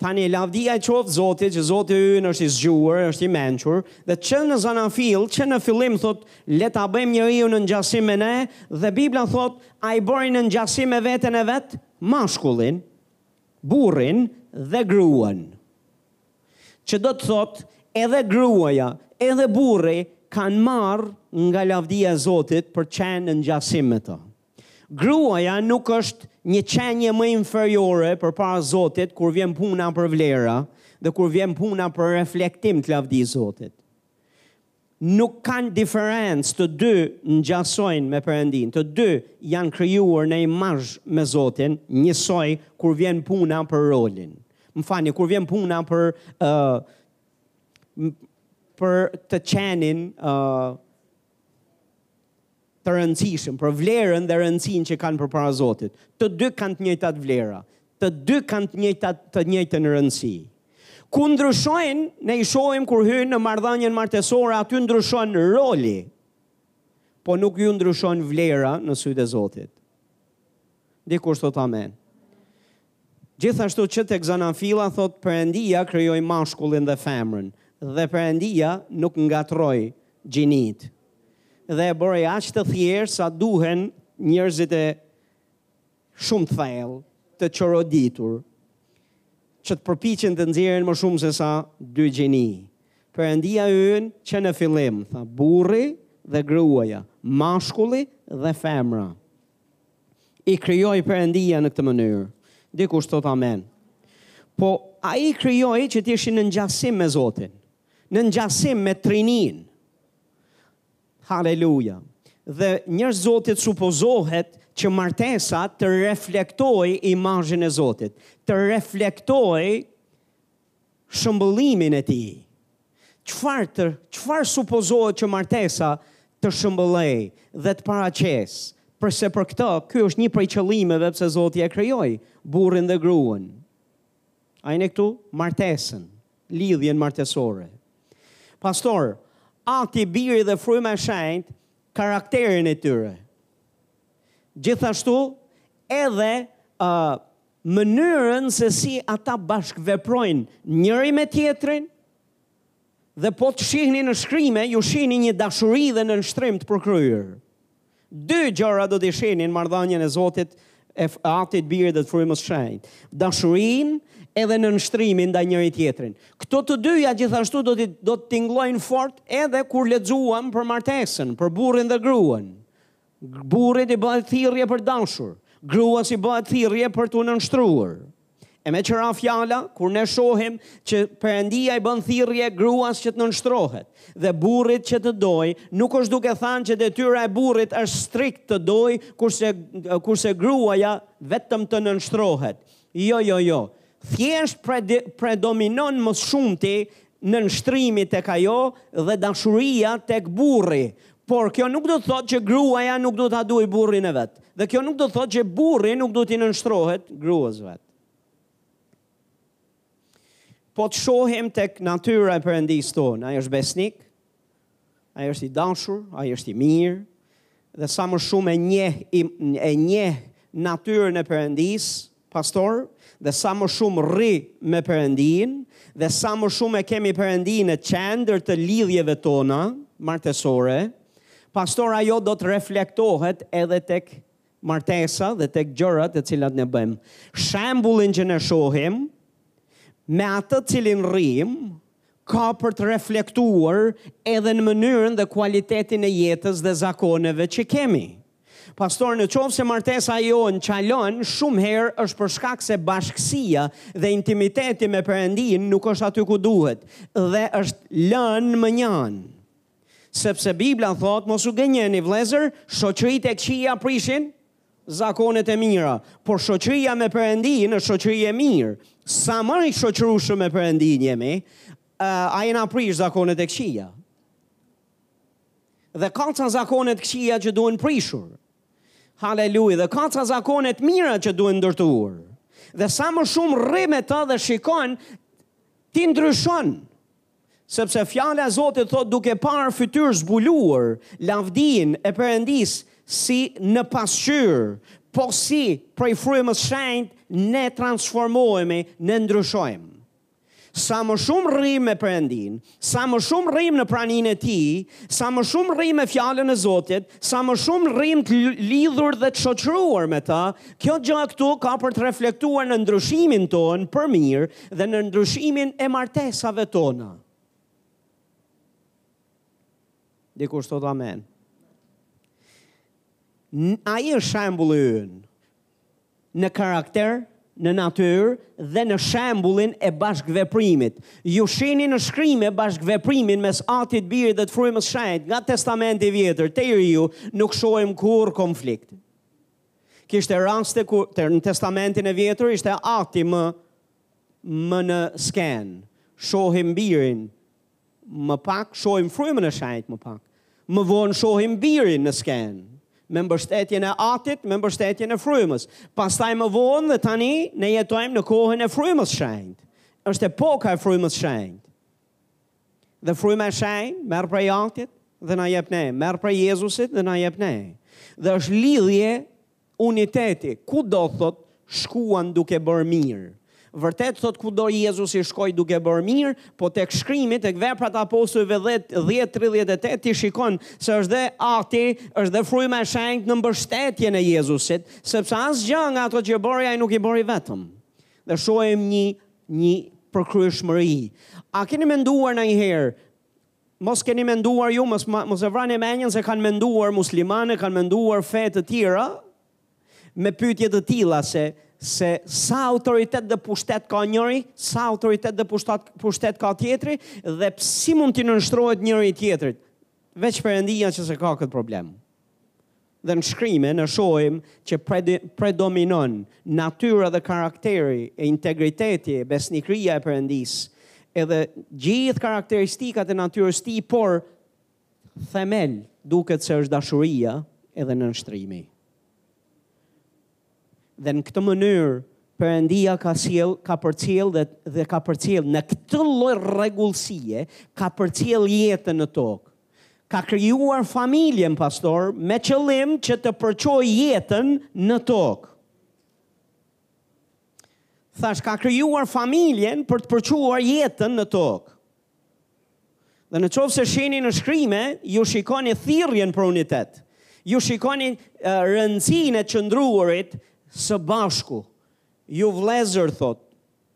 Tani lavdia qoftë Zotit që Zoti ynë është i zgjuar, është i mençur dhe që në zanafillë, që në fillim thotë le ta bëjmë njeriun në ngjasim me ne dhe Bibla thotë ai bëri në ngjasim me veten e vet mashkullin. burrin dhe gruan. Që do të thotë edhe gruaja edhe burri kanë marrë nga lavdia e Zotit për të qenë në ngjasim me të. Gruaja nuk është një qenie më inferiore përpara Zotit kur vjen puna për vlera dhe kur vjen puna për reflektim të lavdisë së Zotit. Nuk kanë diferencë, të dy ngjasojnë me Perëndinë, të dy janë krijuar në imazh me Zotin, njësoj kur vjen puna për rolin. Më falni, kur vjen puna për uh, për të qenit uh, të rëndësishëm, për vlerën dhe rëndësinë që kanë përpara Zotit. Të dy kanë të njëjtat vlera, të dy kanë të njëjtat të njëjtën rëndësi. Ku ndryshojnë, ne i shohim kur hyjnë në marrëdhënien martesore, aty ndryshon roli. Po nuk ju ndryshon vlera në sytë e Zotit. Dikush thotë amen. Gjithashtu që tek Zanafilla thotë Perëndia krijoi mashkullin dhe femrën dhe Perëndia nuk ngatërroi gjinitë dhe e bëri aq të thjeshtë sa duhen njerëz të shumë thellë të çoroditur që të përpiqen të nxjerrin më shumë se sa dy gjini. Perëndia ynë që në fillim tha burri dhe gruaja, mashkulli dhe femra. i krijoi Perëndia në këtë mënyrë. Dikush thotë amen. Po ai i krijoi që të ishin në ngjasim me Zotin, në ngjasim me Trininë. Haleluja. Dhe njerëz të Zotit supozohet që martesa të reflektojë imazhin e Zotit, të reflektojë shëmbëllimin e tij. Çfarë të, çfarë supozohet që martesa të shëmbëllejë dhe të paraqesë, përse për këtë, ky është një prej qëllimeve pse Zoti e krijoi, burrin dhe gruan. A jeni këtu? Martesën, lidhjen martesore. Pastaj, Ati, Biri dhe Fryma e Shenjtë, karakterin e tyre. Gjithashtu, edhe uh, mënyrën se si ata bashkëveprojnë njëri me tjetrin, dhe po të shihni në shkrime, ju shihni një dashuri dhe nënshtrim të përkryer. Dy gjëra do t'i shihni në marrëdhënien e Zotit, e Atit, Birit dhe të Frymës së Shenjtë. Dashurinë edhe nënshtrimin ndaj njëri-tjetrit. Këto të dyja gjithashtu do të do të tingëllojnë fort edhe kur lexuam për martesën, për burrin dhe gruan. Burrit i bëhet thirrje për të dashur, gruas i bëhet thirrje për t'u nënshtruar. E me tjera fjalë, kur ne shohim që Perëndia i bën thirrje gruas që të nënshtrohet dhe burrit që të dojë, nuk është duke thënë që detyra e burrit është strikt të dojë, kurse kurse gruaja vetëm të nënshtrohet. Jo jo jo, thjesht predominon më shumti nënshtrimi tek ajo dhe dashuria tek burri, por kjo nuk do të thotë që gruaja nuk duhet ta dojë burrin e vet, dhe kjo nuk do të thotë që burri nuk duhet t'i nënshtrohet gruas së vet. Po të shohim tek natyra e Perëndisë tonë, ai është besnik, Ai është i dashur, ai është i mirë dhe sa më shumë e njeh e njeh natyrën e Perëndisë, pastaj, dhe sa më shumë rri me Perëndinë dhe sa më shumë e kemi Perëndinë në qendër të lidhjeve tona martesore, pastaj ajo do të reflektohet edhe tek martesa dhe tek gjërat të cilat ne bëjmë. Shembullin që ne shohim me atë të cilin rrim, ka për të reflektuar edhe në mënyrën dhe kualitetin e jetës dhe zakoneve që kemi. Pastor, në qoftë se martesa jonë çalon, shumë herë është për shkak se bashkësia dhe intimiteti me Perëndinë nuk është aty ku duhet, dhe është lënë mënjanë. Sepse Bibla thotë, mos u gënjeni vëllezër, shoqëritë e këqija prishin, zakonet e mira, por shoqëria me Perëndinë është shoqëri e mirë. Sa më i shoqërueshëm me Perëndinë jemi, ai na prish zakonet e këqija. Dhe ka ca zakone të këqija që duhen prishur. Haleluja, dhe ka ca zakone të mira që duhen ndërtuar. Dhe sa më shumë rri me të dhe shikon, ti ndryshon. Sepse fjala e Zotit thotë duke parë fytyrë zbuluar, lavdinë e Perëndisë si në pasqyrë, po si prej frymës shenjtë ne transformohemi, ne ndryshojmë. Sa më shumë rrimë me Perëndinë, sa më shumë rrimë në praninë e Tij, sa më shumë rrimë me fjalën e Zotit, sa më shumë rrimë të lidhur dhe të shoqëruar me Të, kjo gjë këtu ka për të reflektuar në ndryshimin tonë për mirë, dhe në ndryshimin e martesave tona. Dikush thotë amen. Ai është shembulli ynë në karakter, në natyrë dhe në shembullin e bashkëveprimit. Ju shihni në shkrime bashkëveprimin mes Atit, Birit dhe të frymës shenjtë nga testamenti i vjetër, te i riu nuk shohim kurrë konflikt. Kishte raste ku te, në testamentin e vjetër ishte ati më, më në skenë. Shohim birin më pak, shohim frymën e shenjtë më pak. Më vonë shohim birin në skenë. Me mbështetjen e atit, me mbështetjen e frymës. Pastaj më vonë dhe tani ne jetojmë në kohën e frymës shenjtë. Është epoka e frymës shenjtë. Dhe fryma e shenjtë merr prej Atit dhe na jep ne, merr prej Jezusit dhe na jep ne. Dhe është lidhje uniteti, kudo thotë shkuan duke bërë mirë. Vërtet thotë kudo Jezusi shkoi duke bërë mirë, po tek shkrimi, tek veprat e apostujve 10.38, ti shikon se është dhe ati, është dhe fryma e shenjtë në mbështetjen e Jezusit, sepse asgjë nga ato që bëri, ai nuk i bëri vetëm. dhe shohim një një përkryeshmëri. A keni menduar ndonjëherë Mos keni menduar ju, mos, mos e vrani mendjen se kanë menduar muslimanë, kanë menduar fe të tjera, me pyetje të tila se, se sa autoritet dhe pushtet ka njëri, sa autoritet dhe pushtet, pushtet ka tjetri, dhe si mund t'i nënshtrohet njëri tjetrit. Veç Perëndia që s'e ka këtë problem. Dhe në shkrime ne shohim që predominon natyra dhe karakteri e integriteti e besnikëria e Perëndisë edhe gjithë karakteristikat e natyrës së tij por themel duket se është dashuria edhe nënshtrimi. Dhe në këtë mënyrë Perëndia ka sjellë, ka përcjellë dhe dhe ka përcjellë në këtë lloj rregullsie, ka përcjellë jetën në tokë. Ka krijuar familjen pastor me qëllim që të përçojë jetën në tokë. Thashë ka krijuar familjen për të përçuar jetën në tokë. Dhe në qoftë se shihni në shkrime, ju shikoni thirrjen për unitet. Ju shikoni uh, rëndësinë e qëndruarit së bashku. Ju vëllezër, thotë,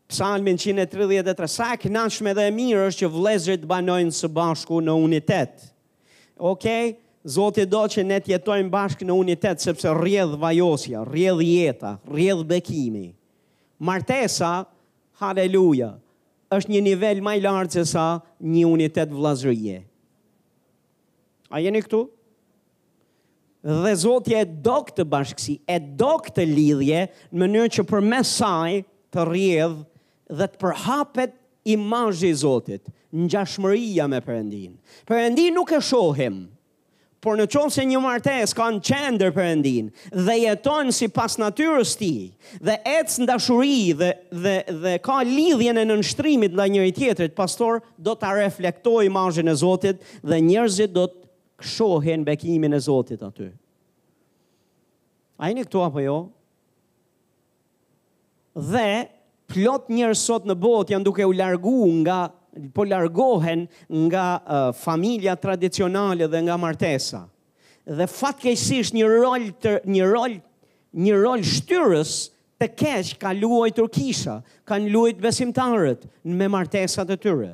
psalmin 133, sa e kënaqshme dhe e mirë është që vëllezërit banojnë së bashku në unitet. Okej? Zoti do që ne të jetojmë bashkë në unitet sepse rrjedh vajosja, rrjedh jeta, rrjedh bekimi. Martesa Haleluja! Është një nivel ma i lartë sesa një unitet vllazërie. A jeni këtu? Dhe Zoti e do këtë bashkësi, e do këtë lidhje, në mënyrë që përmes saj të rrjedhë dhe të përhapet imazhi i Zotit, ngjashmëria me Perëndinë. Perëndinë nuk e shohim, Por në qoftë se një martesë ka në qendër Perëndinë dhe jeton sipas natyrës së tij dhe ecën në dashuri dhe dhe dhe ka lidhjen e nënshtrimit ndaj njëri-tjetrit, pastor do ta reflektojë imazhin e Zotit dhe njerëzit do të shohin bekimin e Zotit aty. A jeni këtu apo jo? Dhe plot njerëz sot në botë janë duke u largu nga po largohen nga uh, familja tradicionale dhe nga martesa. Dhe fatkeqësisht një rol të, një rol një rol shtyrës të keq ka luajtur kisha, kanë luajt besimtarët me martesat e tyre.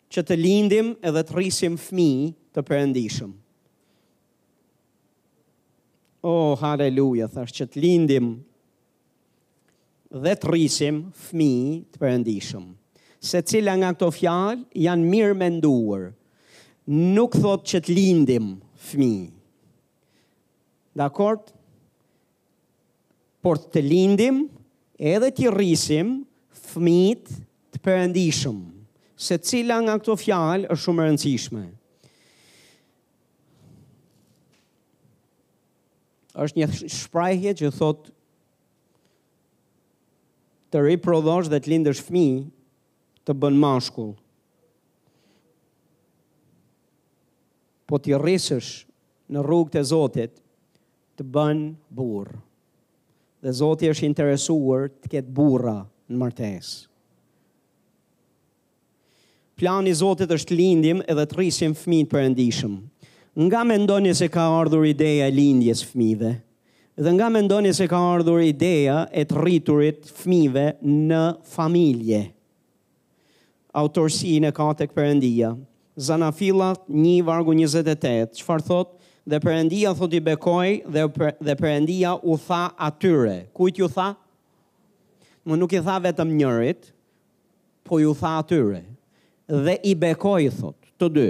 që të lindim edhe të rrisim fëmijë të perëndishëm. O, oh, haleluja, thashë, që të lindim dhe të rrisim fëmijë të perëndishëm. Secila nga këto fjalë janë mirë menduar. Nuk thotë që të lindim fëmijë. Dakord? por të lindim edhe t'i rrisim fëmijët të perëndishëm. Secila nga këto fjalë është shumë e rëndësishme. Është një shprehje që thot të riprodhosh dhe të lindësh fëmijë të bën mashkull. Po t'i rrisësh në rrugët e Zotit, të bën burrë dhe Zoti është interesuar të ketë burra në martesë. Plani i Zotit është të lindim edhe të rrisim fëmijë të perëndishëm. Nga mendoni se ka ardhur ideja e lindjes fëmijëve? Dhe nga mendoni se ka ardhur ideja e të rriturit fëmijëve në familje? Autorësinë e ka tek Perëndia. Zanafilla një vargu njëzet e tetë, çfarë thotë? Dhe Perëndia thotë i bekoi dhe dhe Perëndia u tha atyre. Kujt ju tha? Më nuk i tha vetëm njërit, po ju tha atyre. Dhe i bekoi thotë, të dy.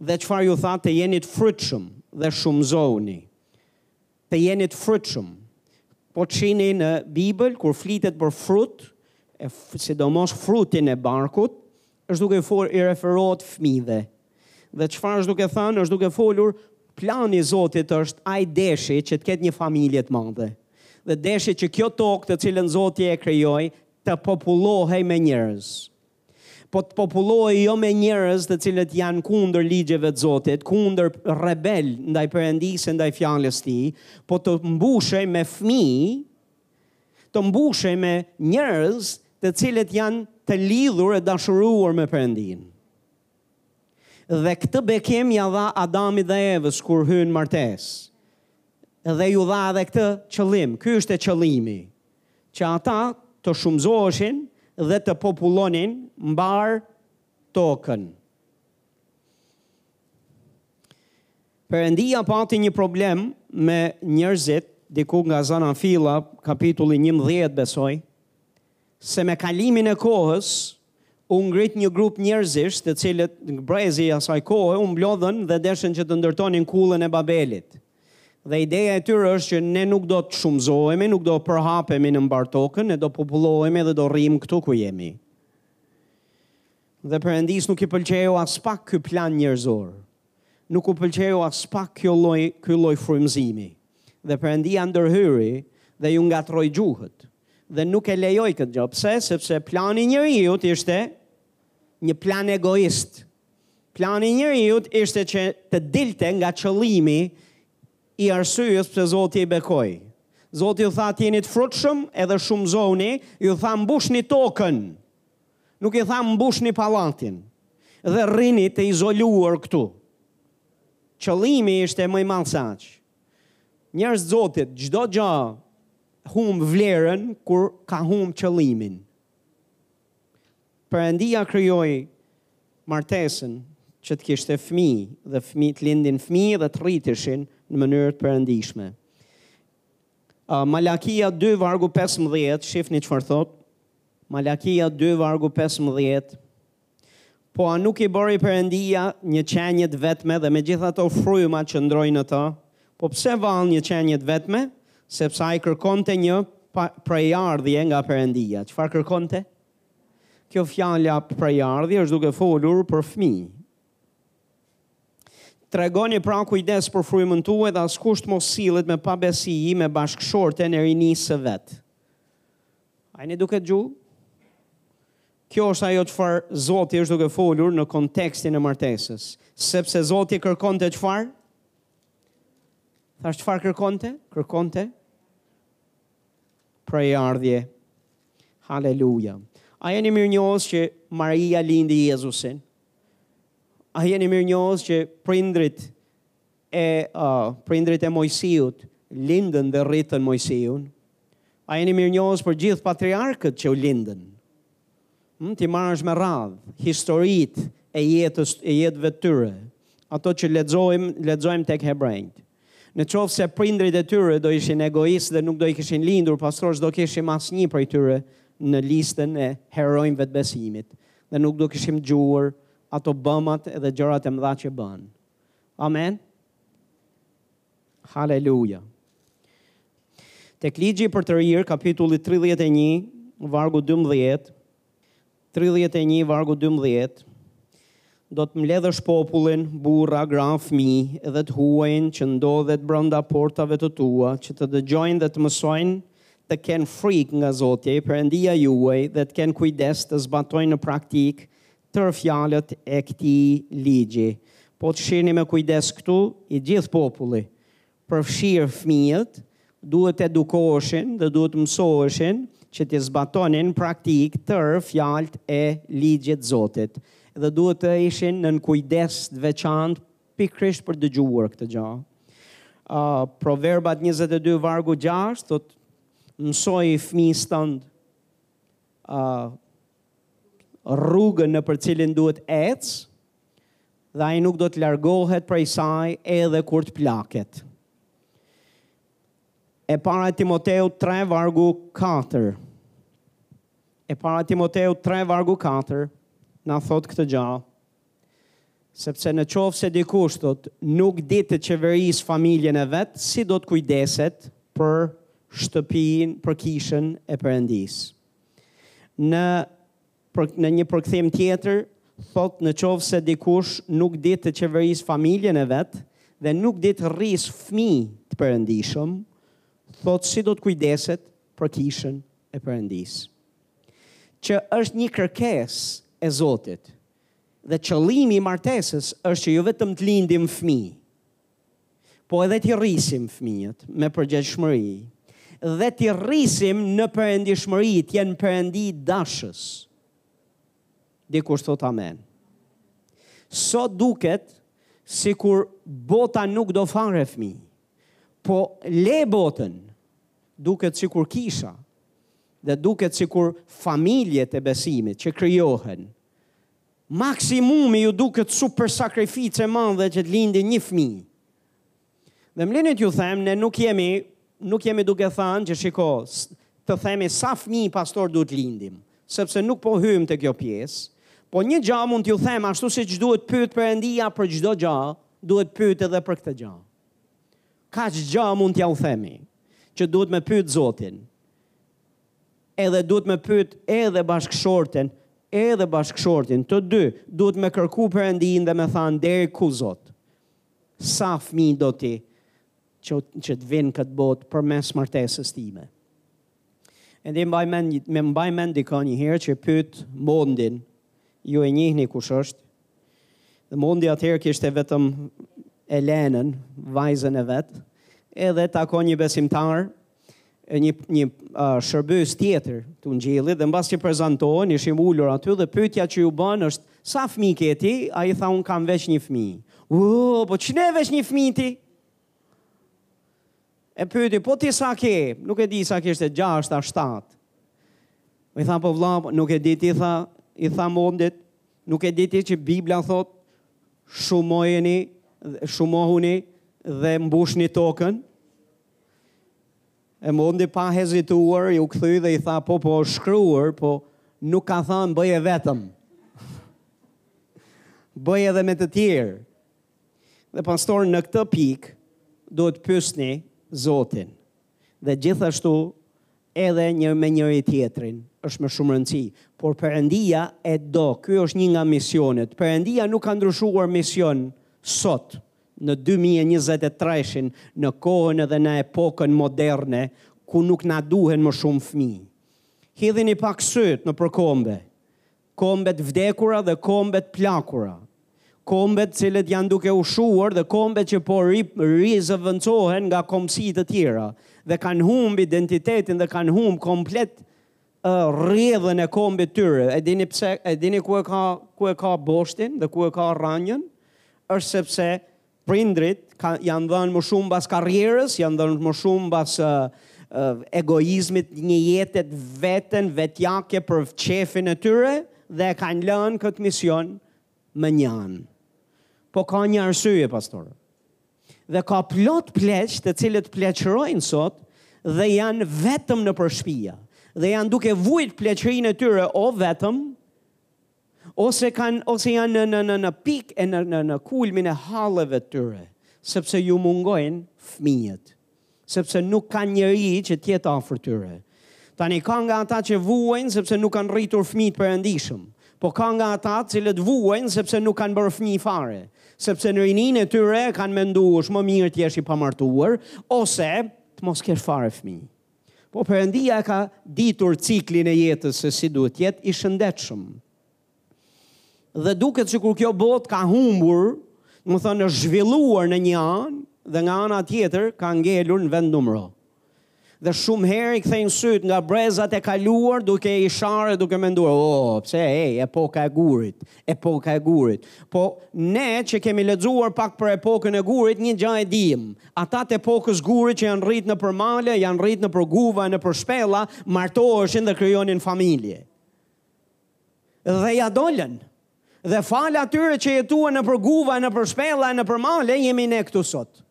Dhe çfarë ju tha? Të jeni të frytshëm dhe shumëzohuni. Të jeni të frytshëm. Po shihni në Bibël kur flitet për frut, e sidomos frutin e barkut, është duke folur i referohet fëmijëve. Dhe çfarë është duke thënë, është duke folur plani i Zotit është ai deshi që të ketë një familje të madhe. Dhe deshi që kjo tokë të cilën Zoti e krijoi të popullohej me njerëz. Po të popullohej jo me njerëz të cilët janë kundër ligjeve të Zotit, kundër rebelë ndaj Perëndisë, ndaj fjalës së Tij, po të mbushej me fëmijë, të mbushej me njerëz të cilët janë të lidhur e dashuruar me Perëndinë. Dhe këtë bekim ja dha Adamit dhe Evës kur hynë martesë. Dhe ju dha edhe këtë qëllim. Ky është e qëllimi. që ata të shumëzoheshin dhe të popullonin mbarë tokën. Perëndia pati një problem me njerëzit, diku nga Zanafilla, kapitulli 11 besoj, se me kalimin e kohës u ngrit një grup njerëzish, të cilët brezi i asaj kohe u mblodhën dhe deshën që të ndërtonin kullën e Babelit. Dhe ideja e tyre është që ne nuk do të shumëzohemi, nuk do përhapemi në mbarë tokën, ne do popullohemi dhe do rrimë këtu ku jemi. Dhe Perëndisë nuk i pëlqeu aspak ky plan njerëzor. Nuk u pëlqeu aspak kjo lloj, ky lloj frymëzimi. Dhe Perëndia ndërhyri dhe ju ngatërroi gjuhët. Dhe nuk e lejoi këtë gjë. Pse? Sepse plani i njeriut ishte një plan egoist. Plani i njeriut ishte që të dilte nga qëllimi i arsyes pse Zoti i bekoi. Zoti ju tha të jeni të frutshëm edhe shumëzoni, ju tha mbushni tokën. Nuk i tha mbushni pallatin dhe rrini të izoluar këtu. Qëllimi ishte më i madh se aq. Njerëz të Zotit, çdo gjë humb vlerën kur ka humb qëllimin. Perëndia krijoi martesën që të kishte fëmijë dhe fëmijë të lindin fëmijë dhe të rriteshin në mënyrë të perëndishme. Malakia 2 vargu 15, shifni çfarë thot. Malakia 2 vargu 15. Po a nuk i bëri Perëndia një qenje të vetme dhe megjithatë fryma qëndroi në të? Po pse vallë një qenje të vetme? Sepse ai kërkonte një prejardhje nga Perëndia. Çfarë kërkonte? Kjo fjala prejardhje është duke folur për fëmijë. Tregoni pra kujdes për frymën tuaj dhe askush të mos sillet me pabesi me bashkëshorten e rinisë së vet. A jeni duke dëgju? Kjo është ajo çfarë Zoti është duke folur në kontekstin e martesës, sepse Zoti kërkonte çfarë? Thash çfarë kërkonte? Kërkonte Prejardhje. Haleluja. A jeni mirënjohës që Maria lindi Jezusin? A jeni mirënjohës që prindrit e uh, prindrit e Mojsiut lindën dhe rritën Mojsiun? A jeni mirënjohës për gjithë patriarkët që u lindën? Mund t'i marrësh me radhë historitë e jetës, e jetëve të tyre, ato që lexojmë, lexojmë tek hebrenjtë. Në qoftë se prindërit e tyre do ishin egoistë dhe nuk do i kishin lindur, pastaj s'do kishim asnjë prej tyre në listën e heronjve të besimit dhe nuk do kishim dëgjuar ato bëmat edhe gjërat e mëdha që bënë. Amen. Haleluja! Tek Ligji i Përtërirë, kapitulli 31, vargu 12, 31, vargu 12, do të mbledhësh popullin, burra, gra, fmi, dhe të huajin që ndodhet brënda portave të tua, që të dëgjojnë dhe të mësojnë të kenë frikë nga Zoti Perëndia juaj dhe të kenë kujdes të zbatojnë në praktikë tërë fjalët e këtij ligji. Po të shihni me kujdes këtu, i gjithë populli, përfshirë fëmijët, duhet të edukoheshin dhe duhet të mësoheshin që t'i zbatonin praktikë tërë fjalët e ligjit të Zotit dhe duhet të ishin nën kujdes të veçantë pikërisht për të dëgjuar këtë gjë. Ë Proverbat 22 vargu 6 thotë mësoi fëmijës tënd ë rrugën nëpër të cilën duhet të ecë dhe ai nuk do të largohet prej saj edhe kur të plaket. E para e Timoteut 3 vargu 4. E para e Timoteut 3 vargu 4 na thotë këtë gjë. Sepse në qoftë se dikush thotë nuk di të qeverisë familjen e vet, si do të kujdeset për shtëpinë, për kishën e Perëndisë? Në për, në një përkthim tjetër thotë në qoftë se dikush nuk di të qeverisë familjen e vet dhe nuk di të rrisë fëmijë të perëndishëm, thotë si do të kujdeset për kishën e Perëndisë, që është një kërkesë e Zotit, dhe qëllimi i martesës është që jo vetëm të lindim fëmijë, po edhe t'i rrisim fëmijët me përgjegjshmëri dhe t'i rrisim në perëndishmëri, të jenë perëndidashës. Dikush thotë amen. Sot duket sikur bota nuk do fare fëmijë. Po le botën, duket sikur kisha dhe duket sikur familjet e besimit që krijohen, maksimumi u duket super sakrificë e madhe që të lindin një fëmijë. Dhe më lini t'ju them, ne nuk jemi nuk jemi duke thënë që shiko, të themi sa fëmijë pastor duhet të lindim, sepse nuk po hyjmë te kjo pjesë, po një gjë mund t'ju them ashtu siç duhet pyet Perëndia për çdo gjë, duhet pyet edhe për këtë gjë. Kaq gjë mund t'jua themi, që duhet me pyet Zotin. Edhe duhet me pyet edhe bashkëshorten, edhe bashkëshortin, të dy, duhet me kërku Perëndinë dhe me thanë deri ku Zot. Sa fëmijë do ti që, që të vijnë n'këtë botë përmes martesës time. Edhe mbaj mend, e mbaj mend dikë një herë që pyt Mondin, ju e njihni kush është, dhe Mondi atëherë kishte vetëm Elenën, vajzën e vet, edhe takon një besimtar, një një uh, shërbyes tjetër të ungjellit dhe mbasi që prezantohen ishim ulur aty dhe pyetja që i bën është sa fëmijë ke ti? Ai tha un kam veç një fëmijë. Uuu, po ç'ne veç një fëmijë ti? E pyeti, po ti sa ke? Nuk e di sa kishte 6 a 7. I tha po vlla, nuk e di ti tha, i tha Mondit, nuk e di ti që Bibla thotë shumojeni, shumohuni dhe mbushni tokën. Edmondi pa hezituar iu kthy dhe i tha po po është shkruar, po nuk ka thënë bëje vetëm. Bëj edhe me të tjerë. Dhe pastor në këtë pikë duhet pyesni Zotin. Dhe gjithashtu edhe një me njëri tjetrin është me shumë rëndësi, por Perëndia e do. Ky është një nga misionet. Perëndia nuk ka ndryshuar mision sot në dy mijë e njëzet e treshin në kohën edhe në epokën moderne ku nuk na duhen më shumë fëmijë. Hidhini pak sytë nëpër kombe. Kombe të vdekura dhe kombe të plakura. Kombe të cilat janë duke u shuar dhe kombe që po rizëvendësohen nga kombësi të tjera dhe kanë humbë identitetin dhe kanë humbë komplet rrjedhën e kombit të tyre. E dini pse, e dini ku e ka ku e ka boshtin dhe ku e ka rranjën? Është sepse prindërit ka, janë dhënë më shumë mbas karrierës, janë dhënë më shumë mbas uh, egoizmit një jetet vetën vetjake për qejfin e tyre dhe e kanë lënë këtë mision mënjanë. Po ka një arsye, pastor. Dhe ka plot pleq të cilët pleqërojnë sot dhe janë vetëm nëpër shpia. Dhe janë duke vujt pleqërinë e tyre o vetëm, ose, kanë, ose janë në, në, në, në pikë e në, në, në kulmin e halleve të tyre, sepse u mungojnë fëmijët. sepse nuk kanë njeri që të jetë afër tyre. Tani ka nga ata që vuajnë sepse nuk kanë rritur fëmijë të perëndishëm, po ka nga ata të cilët vuajnë sepse nuk kanë bërë fëmijë fare, sepse në rininë e tyre kanë menduar është më mirë të jesh i pamartuar ose të mos kesh fare fëmijë. Po Perëndia e ka ditur ciklin e jetës se si duhet të jetë i shëndetshëm. Dhe duket sikur kjo botë ka humbur, domethënë është zhvilluar në një anë dhe nga ana tjetër ka ngelur në vendnumëro. Dhe shumë herë i kthejnë sytë nga brezat e kaluar duke i sharë e duke menduar, o, oh, pse, ej, epoka e gurit, epoka e gurit. Po, ne që kemi lexuar pak për epokën e gurit, një gja e dim. Ata të epokës së gurit që janë rrit nëpër male, janë rrit nëpër guva, nëpër shpella, martoheshin dhe krijonin familje. Dhe ia dolën. Dhe falë atyre që jetuan nëpër guva, nëpër shpella, nëpër male, jemi ne këtu sot.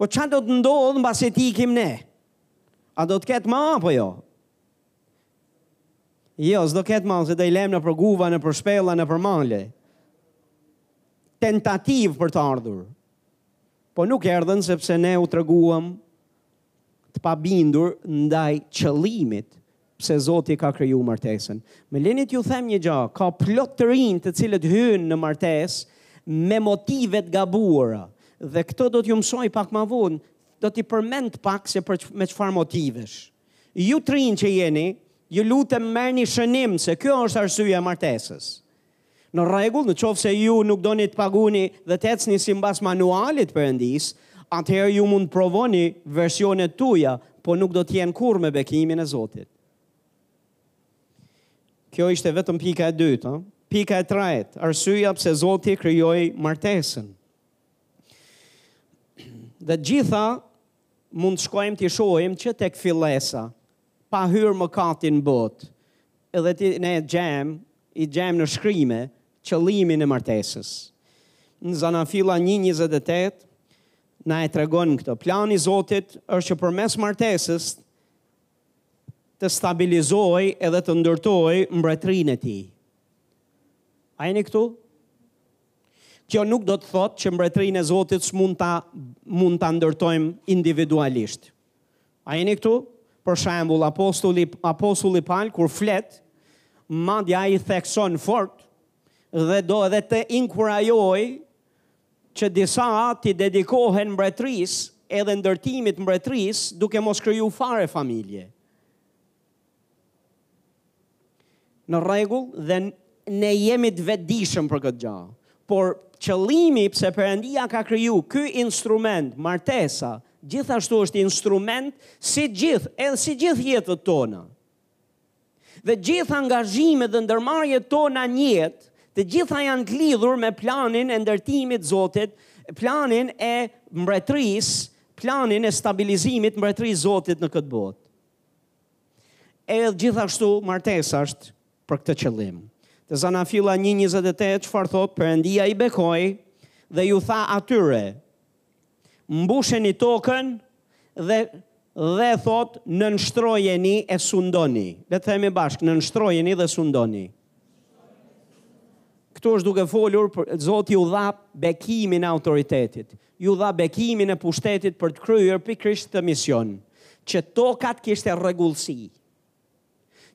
Po ça do të ndodhë mbasi të ikim ne? A do të ketë ma, apo jo? Jo, s'do ketë ma, se do i lemë nëpër guva, nëpër shpella, nëpër male. Tentativë për të ardhur. Po nuk erdhën, sepse ne u treguam të pabindur ndaj qëllimit pse Zoti e ka kriju martesën. Më leni t'ju them një gjë, ka plot të rinj të cilët hyjnë në martesë me motive të gabuara dhe këtë do t'ju mësoj pak më vonë, do t'i përmend pak se për me çfarë motivesh. Ju të rinj që jeni, ju lutem merrni shënim se kjo është arsyeja e martesës. Në rregull, në qoftë se ju nuk doni të paguani dhe të ecni simbas manualit të Perëndisë, atëherë ju mund të provoni versionet tuaja, por nuk do të jenë kurrë me bekimin e Zotit. Kjo ishte vetëm pika e dytë, ëh. Pika e tretë, arsyeja pse Zoti krijoi martesën. Dhe të gjitha Mund të shkojmë t'i shohim që tek fillesa, pa hyrë mëkati n'botë, edhe t'i ne gjemë, i gjemë në shkrime, qëllimin e martesës. Në Zanafilla një njëzet e tetë na e tregon këto. Plani i Zotit është që përmes martesës të stabilizojë edhe të ndërtojë mbretërinë e Tij. A jeni këtu? Kjo nuk do të thotë që Mbretërinë e Zotit s'mund ta mund ta ndërtojmë individualisht. A jeni këtu? Për shembull, apostulli apostulli Pal kur flet, madje ai thekson fort dhe do edhe të inkurajoj që disa t'i dedikohen mbretërisë edhe ndërtimit mbretërisë duke mos kriju fare familje. Në rregull dhe ne jemi të vetëdijshëm për këtë gjë. Por qëllimi pse Perëndia ka kriju ky instrument, martesa, gjithashtu është instrument si gjithë, edhe si gjithë jetët tona. Dhe gjithë angazhimet dhe ndërmarrjet tona në jetë, të gjitha janë të lidhur me planin e ndërtimit Zotit, planin e mbretërisë, planin e stabilizimit mbretërisë Zotit në këtë botë. E gjithashtu martesa është për këtë qëllim. Te Zanafilla 1:28 çfarë thotë Perëndia i bekoi dhe ju tha atyre mbusheni tokën dhe dhe thotë nënshtrojeni e sundoni. Le të themi bashkë, nënshtrojeni dhe sundoni. Këtu është duke folur për Zoti ju dha bekimin e autoritetit, ju dha bekimin e pushtetit për të kryer pikërisht këtë mision, që toka të kishte rregullsi.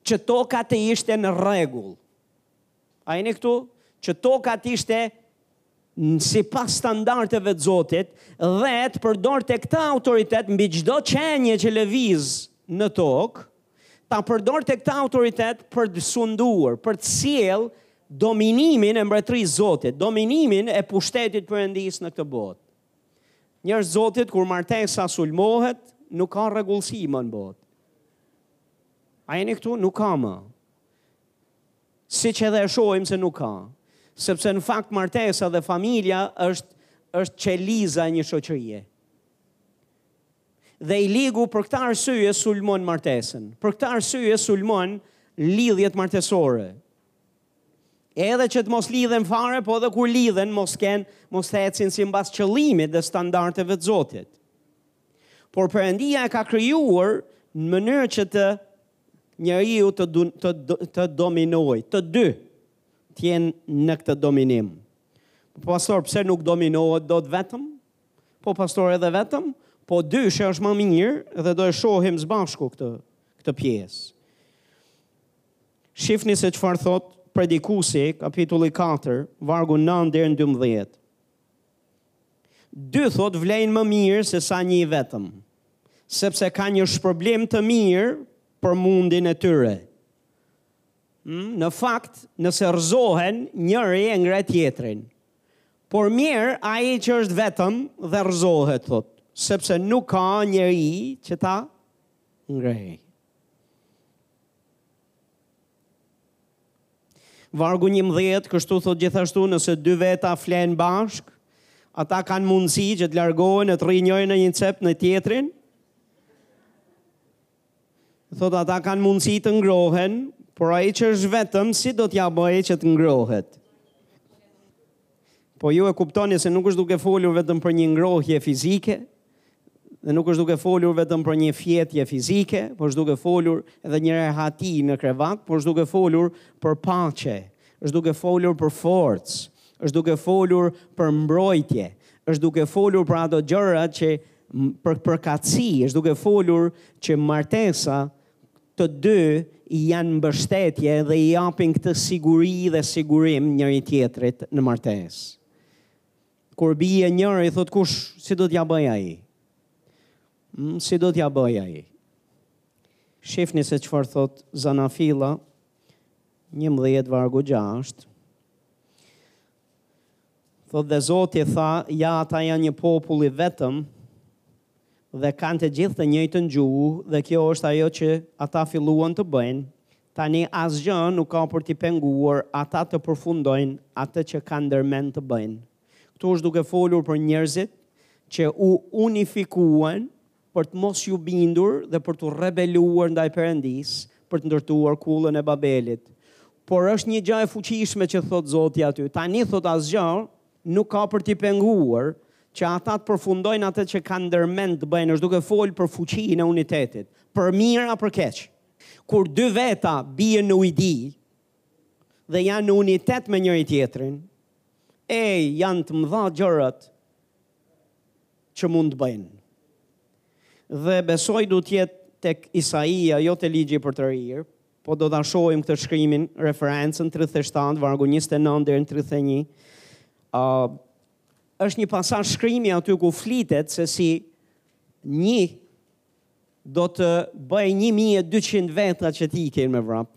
Që toka të ishte në rregull. A jeni këtu? Që toka të ishte sipas standardeve të Zotit dhe të përdorte këtë autoritet mbi çdo qenie që lëviz në tokë, ta përdorte këtë autoritet për të sunduar, për të sjellë dominimin e mbretërisë së Zotit, dominimin e pushtetit të Perëndisë në këtë botë. Njerëz të Zotit, kur martesa sulmohet, nuk ka rregullsi më në botë. A jeni këtu? Nuk ka më. Siç edhe e shohim se nuk ka. Sepse në fakt martesa dhe familja është është qeliza e një shoqërie. Dhe i ligu për këtë arsye sulmon martesën. Për këtë arsye sulmon lidhjet martesore. Edhe që të mos lidhen fare, po edhe kur lidhen, mos kenë, mos të ecin simbas qëllimit dhe standardeve të Zotit. Por Perëndia e ka krijuar në mënyrë që të njeriu të të të dominojë, të dy të jenë në këtë dominim. Po pastor, pse nuk dominohet dot vetëm? Po pastor edhe vetëm, po dyshe është më mirë dhe do e shohim së bashku këtë këtë pjesë. Shifni se çfarë thotë Predikuesi kapitulli 4, vargu 9 deri në 12. Dy thotë vlejnë më mirë sesa një i vetëm, sepse ka një shpërblim të mirë për mundin e tyre. Hmm, në fakt, nëse rrëzohen, njëri e ngre tjetrin. Por mjerë ai që është vetëm dhe rrëzohet, thotë, sepse nuk ka njeri që ta ngrejë. Vargu njëmbëdhjetë, kështu thotë gjithashtu nëse dy veta flenë bashkë, ata kanë mundësi që të largohen e të rrinë njëri në një cep në tjetrin, thotë ata kanë mundësi të ngrohen, por ai që është vetëm si do t'ia bëjë që të ngrohet. Po ju e kuptoni se nuk është duke folur vetëm për një ngrohje fizike, dhe nuk është duke folur vetëm për një fjetje fizike, por është duke folur edhe një rehati në krevat, por është duke folur për paqe, është duke folur për forcë, është duke folur për mbrojtje, është duke folur për ato gjëra që për përkatësi, është duke folur që martesa Të dy i janë mbështetje dhe i japin këtë siguri dhe sigurim njëri tjetrit në martesë. Kur bie njëri, thotë kush, si do t'ia bëjë ai? Mm, si do t'ia bëjë ai? Shifni se çfarë thotë Zanafilla, njëmbëdhjetë vargu gjashtë. Thotë dhe Zoti tha, ja ata janë një popull i vetëm dhe kanë të gjithë të njëjtën gjuhë dhe kjo është ajo që ata filluan të bëjnë, tani asgjë nuk ka për t'i penguar ata të përfundojnë atë që kanë ndërmend të bëjnë. Këtu është duke folur për njerëzit që u unifikuan për të mos iu bindur dhe për t'u rebeluar ndaj Perëndisë, për të ndërtuar kullën e Babelit. Por është një gjë e fuqishme që thotë Zoti aty. Tani thotë asgjë nuk ka për t'i penguar që ata të përfundojnë atë që kanë ndërmend të bëjnë, është duke folë për fuqinë e unitetit, për mirë a për keq. Kur dy veta bien në ujdi dhe janë në unitet me njëri-tjetrin, ej, janë të mëdha gjërat, që mund të bëjnë. Dhe besoj duhet të jetë tek Isaia, jo te Ligji i Përtërirë, po do ta shohim këtë shkrimin, referencën 37, vargu 29 deri në 31. Ë uh, është një pasazh shkrimi aty ku flitet se si një do të bëjë 1200 veta që të ikin me vrap,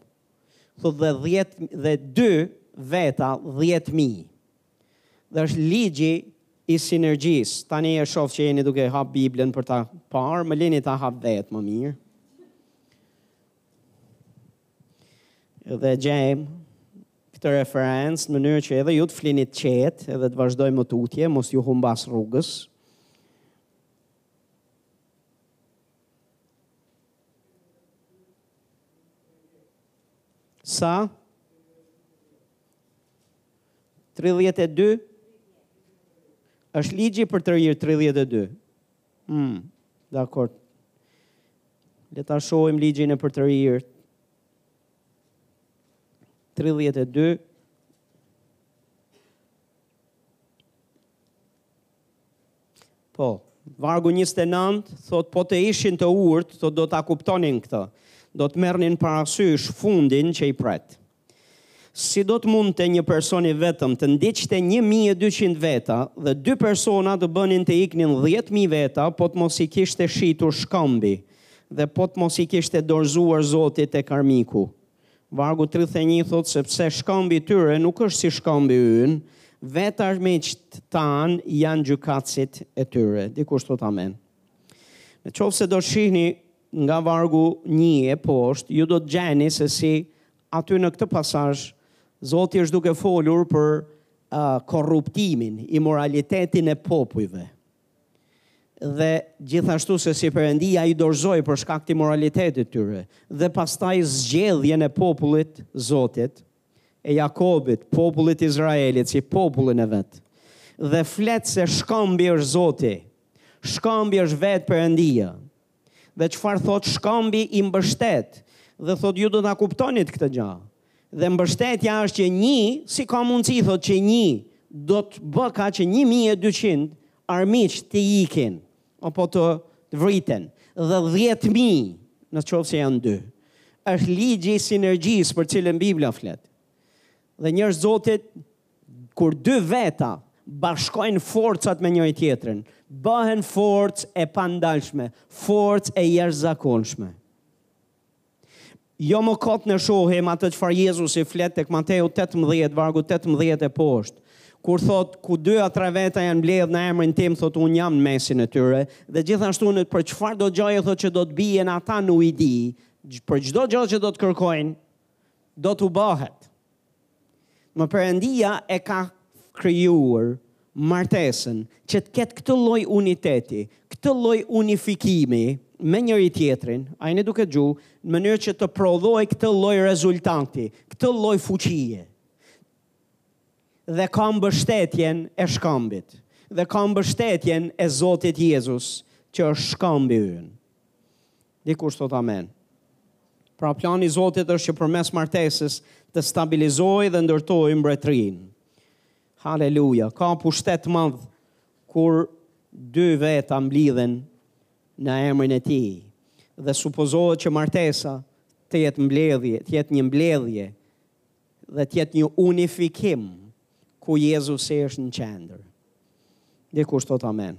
thotë dhe 10 dhe 2 veta 10.000. Dhe është ligji i sinergjisë. Tani e shoh që jeni duke hap Biblën për ta parë, më lini ta hap vetë më mirë. Dhe gjejmë këtë referencë në mënyrë që edhe ju të flini të qetë, edhe të vazhdojmë më tutje, mos ju humbas rrugës. Sa? Tridhjetë e dy? Është Ligji i Përtërirë tridhjetë e dy. Hm, dakord. Le ta shohim Ligjin e Përtërirë. 32 Po, vargu 29 thotë po të ishin të urtë, thotë do ta kuptonin këtë. Do të merrnin parasysh fundin që i pret. Si do të mundte një person i vetëm të ndiqte një mijë e dyqind veta dhe dy persona të bënin të iknin dhjetë mijë veta po të mos i kishte shitur shkambi dhe po të mos i kishte dorëzuar Zoti tek armiku? Vargu tridhjetë e një thotë sepse shkambi i tyre nuk është si shkambi ynë, vetë armiqtë tanë janë gjykatësit e tyre. Dikush thotë amen. Në qoftë se do shihni Nga vargu një e poshtë, ju do të gjeni se si aty në këtë pasazh Zoti është duke folur për uh, korruptimin, imoralitetin e popujve. Dhe gjithashtu se si Perëndia i dorëzoi për shkak të imoralitetit tyre dhe pastaj zgjedhjen e popullit Zotit e Jakobit, popullit Izraelit, si popullin e vet. Dhe flet se shkambi është Zoti. Shkambi është vetë Perëndia. Dhe çfarë thotë shkambi i mbështet dhe thotë ju do ta kuptonit këtë gjë. Dhe mbështetja është që një, si ka mundësi thotë që një do të bëka që 1200 armiq të ikin apo të vriten dhe 10000 në qoftë se janë dy. Është ligji i sinergjisë për cilën Bibla flet. Dhe njerëz Zotit, kur dy veta bashkojnë forcat me njëri tjetrin, bëhen forcë e pandalshme, forcë e jashtëzakonshme. Jo më kot ne shohim atë çfarë Jezusi flet tek Mateu 18, vargu 18 e poshtë, kur thotë ku dy a tre veta janë mbledh në emrin tim thotë unë jam në mesin e tyre dhe gjithashtu në për çfarëdo gjaje thotë që do të bien ata në ujdi për çdo gjë që do të kërkojnë do t'u bëhet. Më Perëndia e ka krijuar martesën që të ketë këtë lloj uniteti, këtë lloj unifikimi me njëri tjetrin, a jeni duke dëgju, në mënyrë që të prodhojë këtë lloj rezultati, këtë lloj fuqie. Dhe ka mbështetjen e shkambit, dhe ka mbështetjen e Zotit Jezus, që është shkambi ynë. Dikush thotë amen. Pra plani i Zotit është që përmes martesës të stabilizojë dhe ndërtojë mbretërinë. Haleluja, ka pushtet madh kur dy veta mblidhen në emrin e tij. Dhe supozohet që martesa të jetë mbledhje, të jetë një mbledhje dhe të jetë një unifikim ku Jezusi është në qendër. Dikush thotë amen?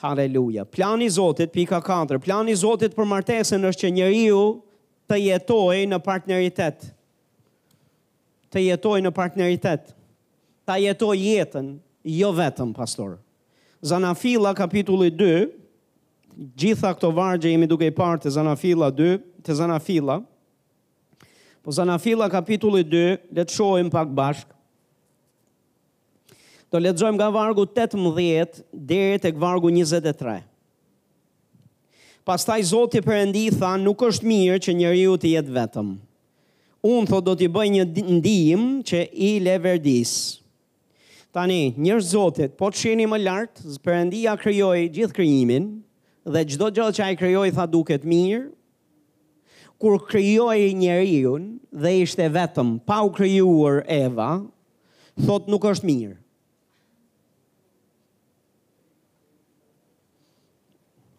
Haleluja! Plani i Zotit, pika katër, plani i Zotit për martesën është që njeriu të jetojë në partneritet. Të jetojë në partneritet. Ta jetojë jetën, jo vetëm, pastor. Zanafilla, kapitulli 2, gjitha këto vargje jemi duke i parë te Zanafilla 2, te Zanafilla, po Zanafilla, kapitulli 2, le të shohim pak bashkë, Do lexojmë nga vargu 18 deri tek vargu 23. Pastaj Zoti Perëndi tha, nuk është mirë që njeriu të jetë vetëm. Unë thot do t'i bëj një ndihmë që i leverdis. Tani, njerëz Zotit, po të shihni më lart, Perëndia krijoi gjithë krijimin, dhe çdo gjë që ai krijoi tha duket mirë, kur krijoi njeriun dhe ishte vetëm, pa u krijuar Eva, Thotë nuk është mirë.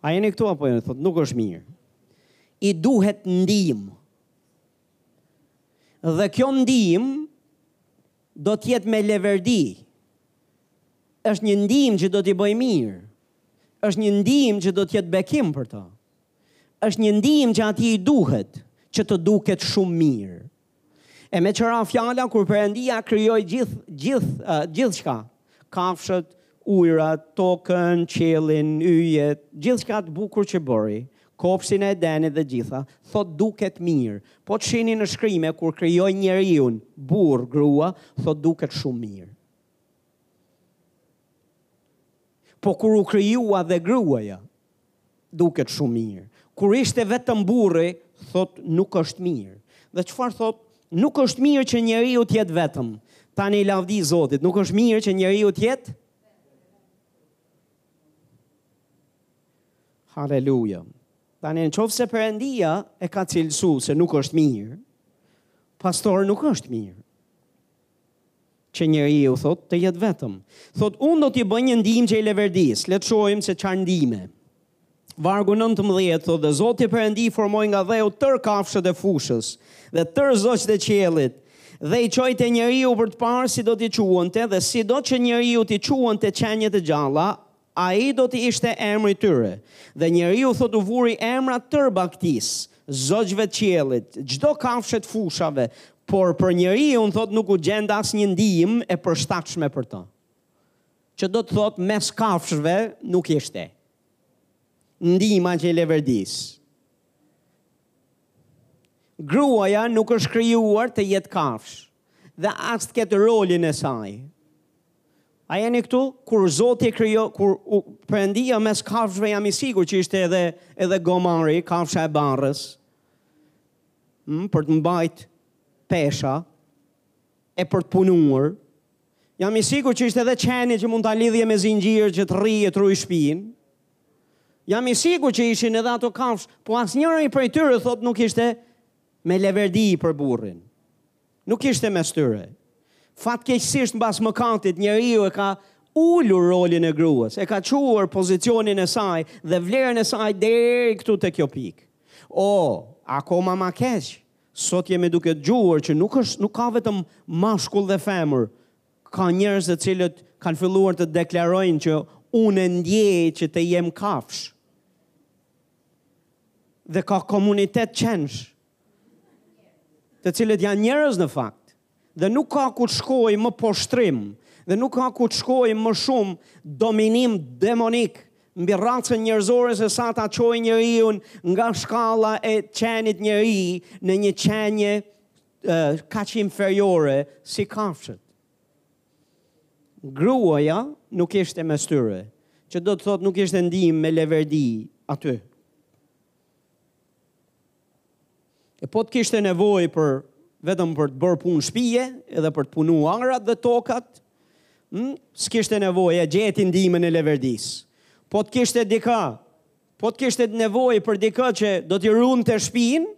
A jeni këtu apo jo? Thotë nuk është mirë. I duhet ndihmë. Dhe kjo ndihmë do të jetë me leverdi. Është një ndihmë që do t'i bëj mirë. Është një ndihmë që do të jetë bekim për të. Është një ndihmë që atij i duhet që të duket shumë mirë. E me tjera fjalë kur Perëndia krijoi gjithë gjithë uh, gjithçka, kafshët, ujrat, tokën, qiellin, yjet, gjithçka të bukur që bëri, kopshtin e Edenit dhe gjitha, thot duket mirë. Po të shihni në shkrime kur krijoi njeriun, burrë, grua, thot duket shumë mirë. Po kur u krijua edhe gruaja, Duket shumë mirë. Kur ishte vetëm burri, thot nuk është mirë. Dhe çfarë thot? Nuk është mirë që njeriu të jetë vetëm. Tani lavdi Zotit, nuk është mirë që njeriu të jetë Haleluja. Tani në qoftë se Perëndia e ka cilësu se nuk është mirë, pastor nuk është mirë. Që njeriu, thotë, të jetë vetëm. Thotë, unë do t'i bëj një ndihmë që i leverdis. Le të shohim se çfarë ndihme. Vargu nëntëmbëdhjetë, thotë, dhe Zoti Perëndi formoi nga dheu tërë kafshët e fushës dhe tërë zogjtë e qiellit dhe i çoi te njeriu për të parë si do t'i quante, dhe sido që njeriu t'i quante qeniet e gjalla, Ai do të ishte emri i tyre. Dhe njeriu thotë u vuri emra tërë bagëtisë, zogjve të qiellit, çdo kafshe të fushave, por për njeriun thotë nuk u gjend asnjë ndihmë e përshtatshme për të. Që do të thotë mes kafshëve nuk ishte ndihma që i leverdis. Gruaja nuk është krijuar të jetë kafshë dhe as të ketë rolin e saj. A jeni këtu? Kur Zoti e krijo, kur Perëndia mes kafshëve jam i sigurt që ishte edhe edhe gomari, kafsha e barrës. Mm, për të mbajt pesha e për të punuar. Jam i sigurt që ishte edhe qeni që mund ta lidhje me zinxhir që të rrije të ruaj shpinë. Jam i sigur që ishin edhe ato kafshë, po asnjëra prej tyre thot nuk ishte me leverdi për burrin. Nuk ishte mes tyre. Fatkeqësisht mbas mëkatit njeriu e ka ulur rolin e gruas, e ka çuar pozicionin e saj dhe vlerën e saj deri këtu te kjo pikë. Oh, akoma ma keq, sot jemi duke dëgjuar që nuk është nuk ka vetëm mashkull dhe femër, ka njerëz të cilët kanë filluar të deklarojnë që unë e ndjej që të jem kafshë. Dhe ka komunitet qensh. të cilët janë njerëz në fakt, dhe nuk ka ku të shkojë më poshtrim, dhe nuk ka ku të shkojë më shumë dominim demonik mbi racën njerëzore se sa ta çojë njeriun nga shkalla e të qenit njeri në një qenie kaq inferiore si kafshët. Gruaja nuk ishte mes tyre, që do të thotë nuk ishte ndihmë me leverdi aty. E po të kishte nevojë për vetëm për të bërë punë shpie, edhe për të punuar arat dhe tokat, hm, s'kishte nevojë, e gjeti ndihmën e leverdisë. Po të kishte dika, po të kishte nevojë për dika që do t'i runte shpinë,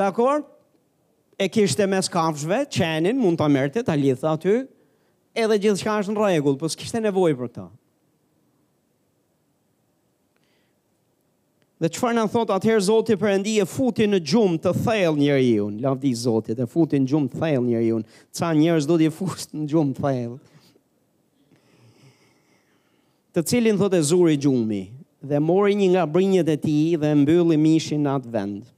dakord, e kishte mes kafshve, qenin, mund ta merrte, ta lidhte aty, edhe gjithçka është në rregull, po s'kishte nevojë për këto. Dhe çfarë na thotë atëherë Zoti Perëndi e futi në gjumë të thellë njeriun, lavdi Zotit, e futi në gjumë të thellë njeriun. Ca njerëz do t'i fusë në gjumë të thellë. Të cilin thotë e zuri gjumi dhe mori një nga brinjët e tij dhe mbylli mishin në atë vend.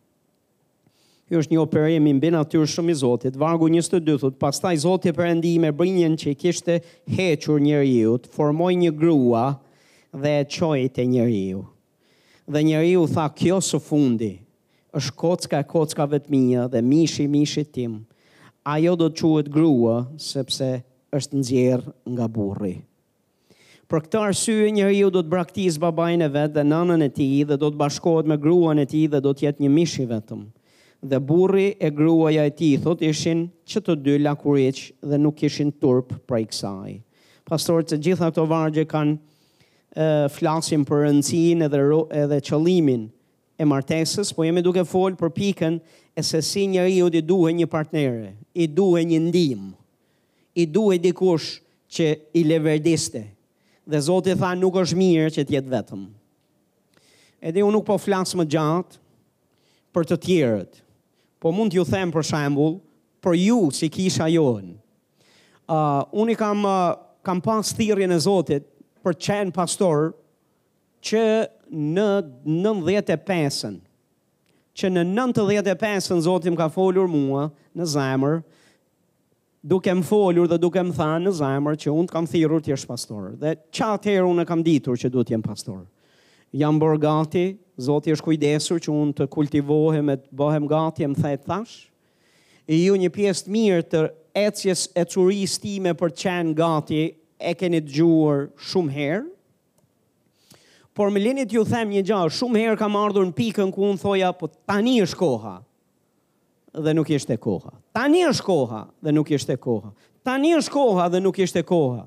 Ky është një operim i mbinatyrshëm i Zotit. Vargu 22 thotë, pastaj Zoti Perëndi me brinjën që i kishte hequr njeriut, formoi një grua dhe e çoi te njeriu. Dhe njeriu tha, kjo së fundi është kocka e kockave të mia dhe mishi i mishit tim. Ajo do të quhet grua, sepse është nxjerrë nga burri. Për këtë arsye njeriu do të braktisë babain e vet dhe nënën e tij dhe do të bashkohet me gruan e tij dhe do të jetë një mish i vetëm. Dhe burri e gruaja e tij thotë ishin që të dy lakuriq dhe nuk kishin turp prej kësaj. Pastor të gjitha këto vargje kanë flasin për rëndësinë edhe edhe qëllimin e martesës, po jemi duke fol për pikën e se si njeriut i duhet një partnere, i duhet një ndihmë. I duhej dikush që i leverdiste. Dhe Zoti tha nuk është mirë që të jetë vetëm. Edhe unë nuk po flas më gjatë për të tjerët. Po mund t'ju them për shembull për ju si kisha jonë. Uh, unë kam uh, kam pas thirrjen e Zotit për të qenë pastor që në 95-ën. Që në 95-ën Zoti më ka folur mua në zemër duke më folur dhe duke më thanë në zemër që unë të kam thirrur të jesh pastor. Dhe që atëherë unë kam ditur që duhet të jem pastor. Jam bërë gati, Zoti është kujdesur që unë të kultivohem e të bëhem gati, e më the të thashë. E ju një pjesë të mirë të ecjes, ecurisë time për të qenë gati e keni dëgjuar shumë herë. Por më lini t'ju them një gjë, shumë herë kam ardhur në pikën ku unë thoja, po tani është koha. dhe nuk ishte koha. Tani është koha dhe nuk ishte koha. Tani është koha dhe nuk ishte koha.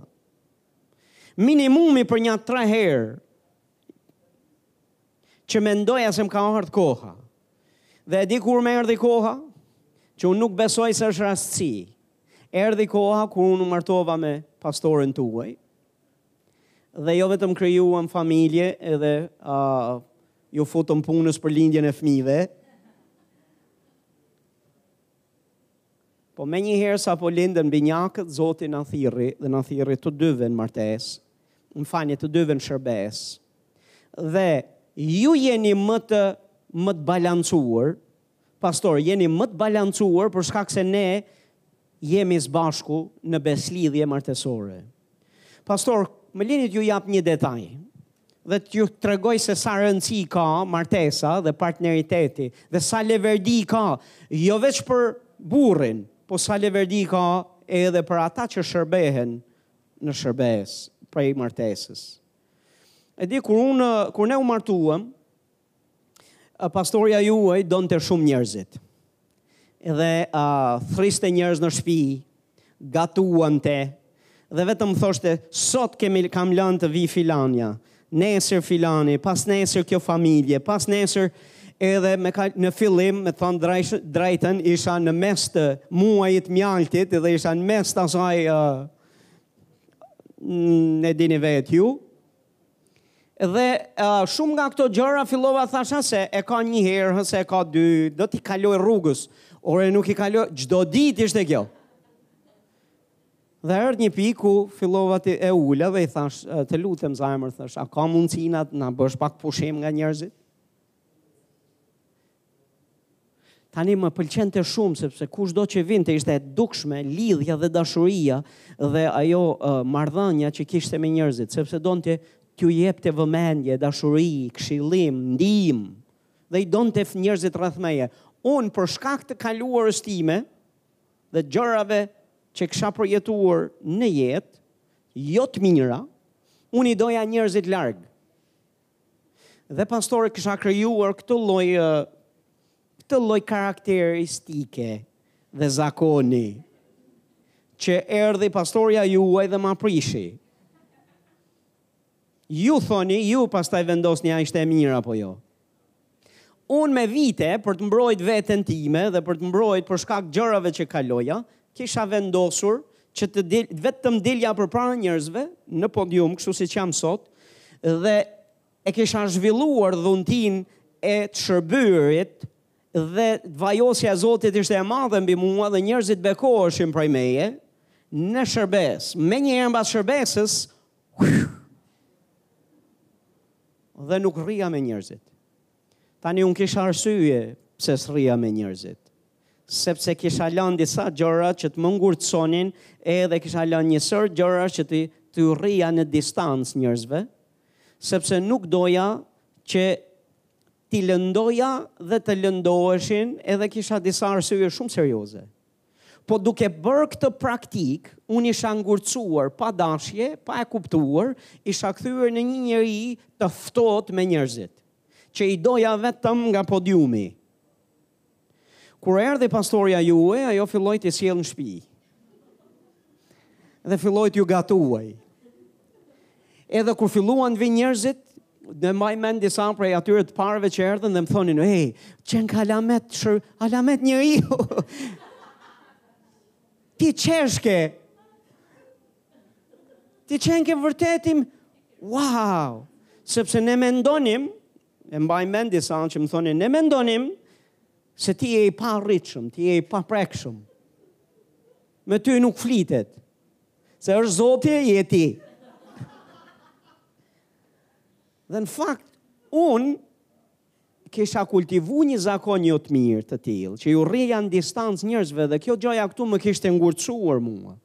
Minimumi për nja tre herë që mendoja se më ka ardhë koha. Dhe e di kur më erdhi koha, që unë nuk besoj se është rastësi. Erdhi koha kur unë u martova me pastoren tuaj. Dhe jo vetëm krijuam familje edhe uh, Iu futëm punës për lindjen e fëmijëve. Po menjëherë sapo lindën binjakët, Zoti na thirri dhe na thirri të dyve në martesë. Më falni të dyve në shërbesë. Dhe ju jeni më të më të balancuar, pastor, jeni më të balancuar për shkak se ne Jemi së bashku në besëlidhje martesore. Pastor, më lini t'ju jap një detaj dhe t'ju tregoj se sa rëndësi ka martesa dhe partneriteti dhe sa leverdi ka jo veç për burrin, po sa leverdi ka edhe për ata që shërbehen në shërbesë prej martesës. E di kur unë kur ne u martuam, Pastorja juaj donte shumë njerëzit. Dhe uh, thërriste njerëz në shpi, gatuante dhe vetëm thoshte sot kemi kam lënë të vijë filania, nesër filani, pasnesër kjo familje, pasnesër edhe me ka, në fillim me thënë të drejtën isha në mes të muajit të mjaltit dhe isha në mes të asaj uh, e dini vetë ju Dhe shumë nga këto gjëra fillova thasha se e ka një herë, ose e ka dy, do t'i kalojë rrugës. Ore nuk i kaloi, çdo ditë ishte kjo. Dhe erdhi një pikë ku fillova të e ula dhe i thashë, të lutem zemër, thashë, a ka mundësi të na bësh pak pushim nga njerëzit? Tani më pëlqente shumë sepse kushdo që vinte ishte e dukshme lidhja dhe dashuria dhe ajo uh, marrëdhënia që kishte me njerëzit, sepse donte t'ju jepte vëmendje, dashuri, këshillim, ndihmë dhe i donte njerëzit rreth meje. Unë për shkak të kaluarës time dhe gjërave që kisha përjetuar në jetë, jo të mira, unë i doja njerëzit larg. Dhe pastore kisha krijuar këtë lloj, këtë lloj karakteristike dhe zakoni që erdhi pastorja juaj dhe ma prishi. Ju thoni, ju pastaj vendosni a ishte e mirë apo jo. Unë me vite për të mbrojt veten time dhe për të mbrojt për shkak gjërave që kaloja, kisha vendosur që të dil, vetëm dilja përpara njerëzve në podium, kështu siç jam sot, dhe e kisha zhvilluar dhuntinë e të shërbyerit dhe vajosja e Zotit ishte e madhe mbi mua dhe njerëzit bekoheshin prej meje në shërbesë. Menjëherë mbas shërbesës Dhe nuk rrija me njerëzit. Tani unë kisha arsye pse s'rrija me njerëzit. Sepse kisha lënë disa gjëra që të më ngurtësonin, edhe kisha lënë një sërë gjëra që të t'u rrija në distancë njerëzve, sepse nuk doja që t'i lëndoja dhe të lëndoheshin edhe kisha disa arsye shumë serioze. Po duke bërë këtë praktikë, unë isha ngurtësuar pa dashje, pa e kuptuar, isha kthyer në një njeri të ftohtë me njerëzit, që i doja vetëm nga podiumi. Kur erdhi pastorja juaj, ajo filloi t'i sjellë në shtëpi. dhe filloi t'ju gatuaj. Edhe kur filluan të vinë njerëzit, e mbaj mend disa prej atyre të parëve që erdhën dhe më thonin, "Ej, qenke alamet, shër, alamet njeriu." Ti qeshke. Ti qenke vërtet. Wow! Sepse ne mendonim, e mbaj mend disa që më thonin, "Ne mendonim se ti je i paarritshëm, ti je i paprekshëm." Me ty nuk flitet. Se është Zoti e je ti. Dhe në fakt, unë kisha kultivu një zakon jo të mirë të tillë, që iu rrija në distancë njerëzve dhe kjo gjëja këtu më kishte ngurtësuar mua.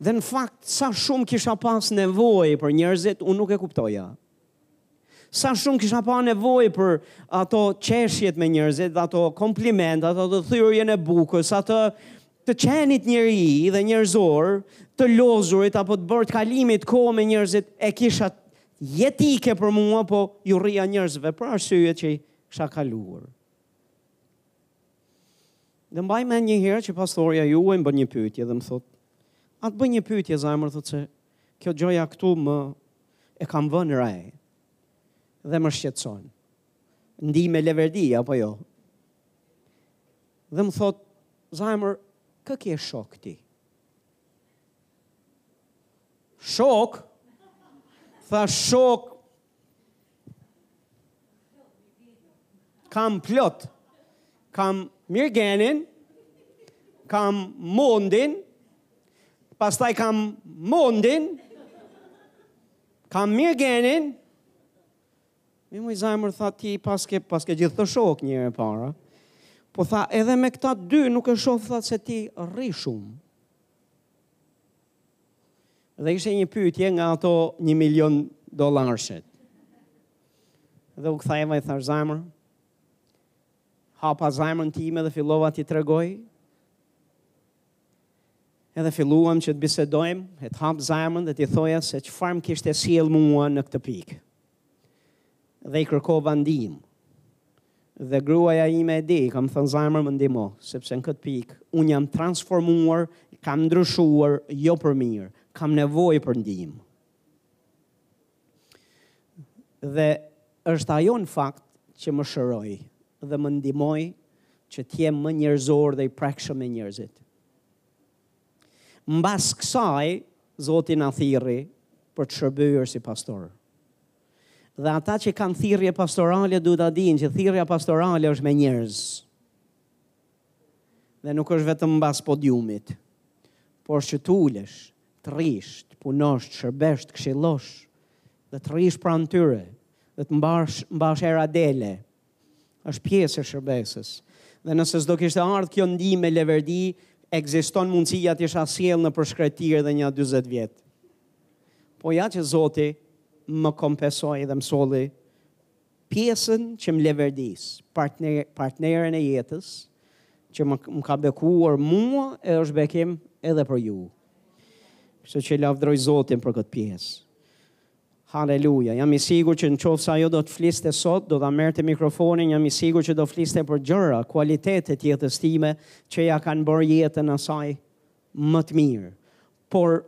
Dhe në fakt, sa shumë kisha pas nevojë për njerëzit, unë nuk e kuptoja. Sa shumë kisha unë nevojë për ato qeshjet me njerëzit, ato komplimentet, atë thyerjen e bukës, atë të qenit njeri dhe njerëzor, të lozurit apo të bërët, kalimit kohë me njerëzit e kisha jetike për mua, po u rrija njerëzve për arsye që kisha kaluar. Dhe mbaj mend një herë që pastorja juaj më bën një pyetje dhe më thotë, a të bëj një pyetje, zemër, thotë se Kjo gjëja këtu, e kam vënë re dhe më shqetëson. Ndihmë leverdi, apo jo? Dhe më thotë, zemër, kë ke shok ti? Shok? Tha shok Kam plot. Kam Mirgenin. Kam Mondin. Pastaj kam Mondin. Kam Mirgenin. Mirë moj zemër tha ti paske, paske gjithë ato shokë, një e para. Po tha edhe me këta dy nuk e shof tha se ti rri shumë. Dhe ishte një pyetje nga ato një milion dolarëshet. Dhe u ktheva i thashë zemër, hapa zemrën time dhe fillova t'i tregoj, edhe filluam që të bisedojmë, e të hap zemrën dhe t'i thoja se çfarë më kishte sjellë mua në këtë pikë. dhe i kërkova ndihmë. Dhe gruaja ime e di, i kam thënë zemër më ndihmo, sepse në këtë pikë unë jam transformuar, kam ndryshuar jo për mirë, kam nevojë për ndihmë. Dhe është ajo në fakt që më shëroi dhe më ndihmoi që të jem më njerëzor dhe i prekshëm me njerëzit. Mbas kësaj, Zoti na thirri për të shërbyer si pastorë. Dhe ata që kanë thirrje pastorale duhet ta dinë që thirrja pastorale është me njerëz. Dhe nuk është vetëm mbas podiumit, por që të ulesh, të rrish, të punosh, të shërbesh, të këshillosh dhe të rrish pranë tyre dhe të mbash, mbash erë dele Është pjesë e shërbesës. Dhe nëse s'do kishte ardhur kjo ndihmë leverdi, ekziston mundësia të isha sjellë nëpër shkretirë edhe nja dyzet vjet. Po ja që Zoti më kompensoi dhe më solli pjesën që më leverdis, partner, partneren e jetës, që më, më ka bekuar mua e është bekim edhe për ju. Kështu që lavdroj Zotin për këtë pjesë. Haleluja! Jam i sigurt që nëqoftëse ajo do të fliste sot, do ta merrte mikrofonin, jam i sigurt që do fliste për gjëra, kualitete të jetës time që ia kanë bërë jetën asaj më të mirë. Por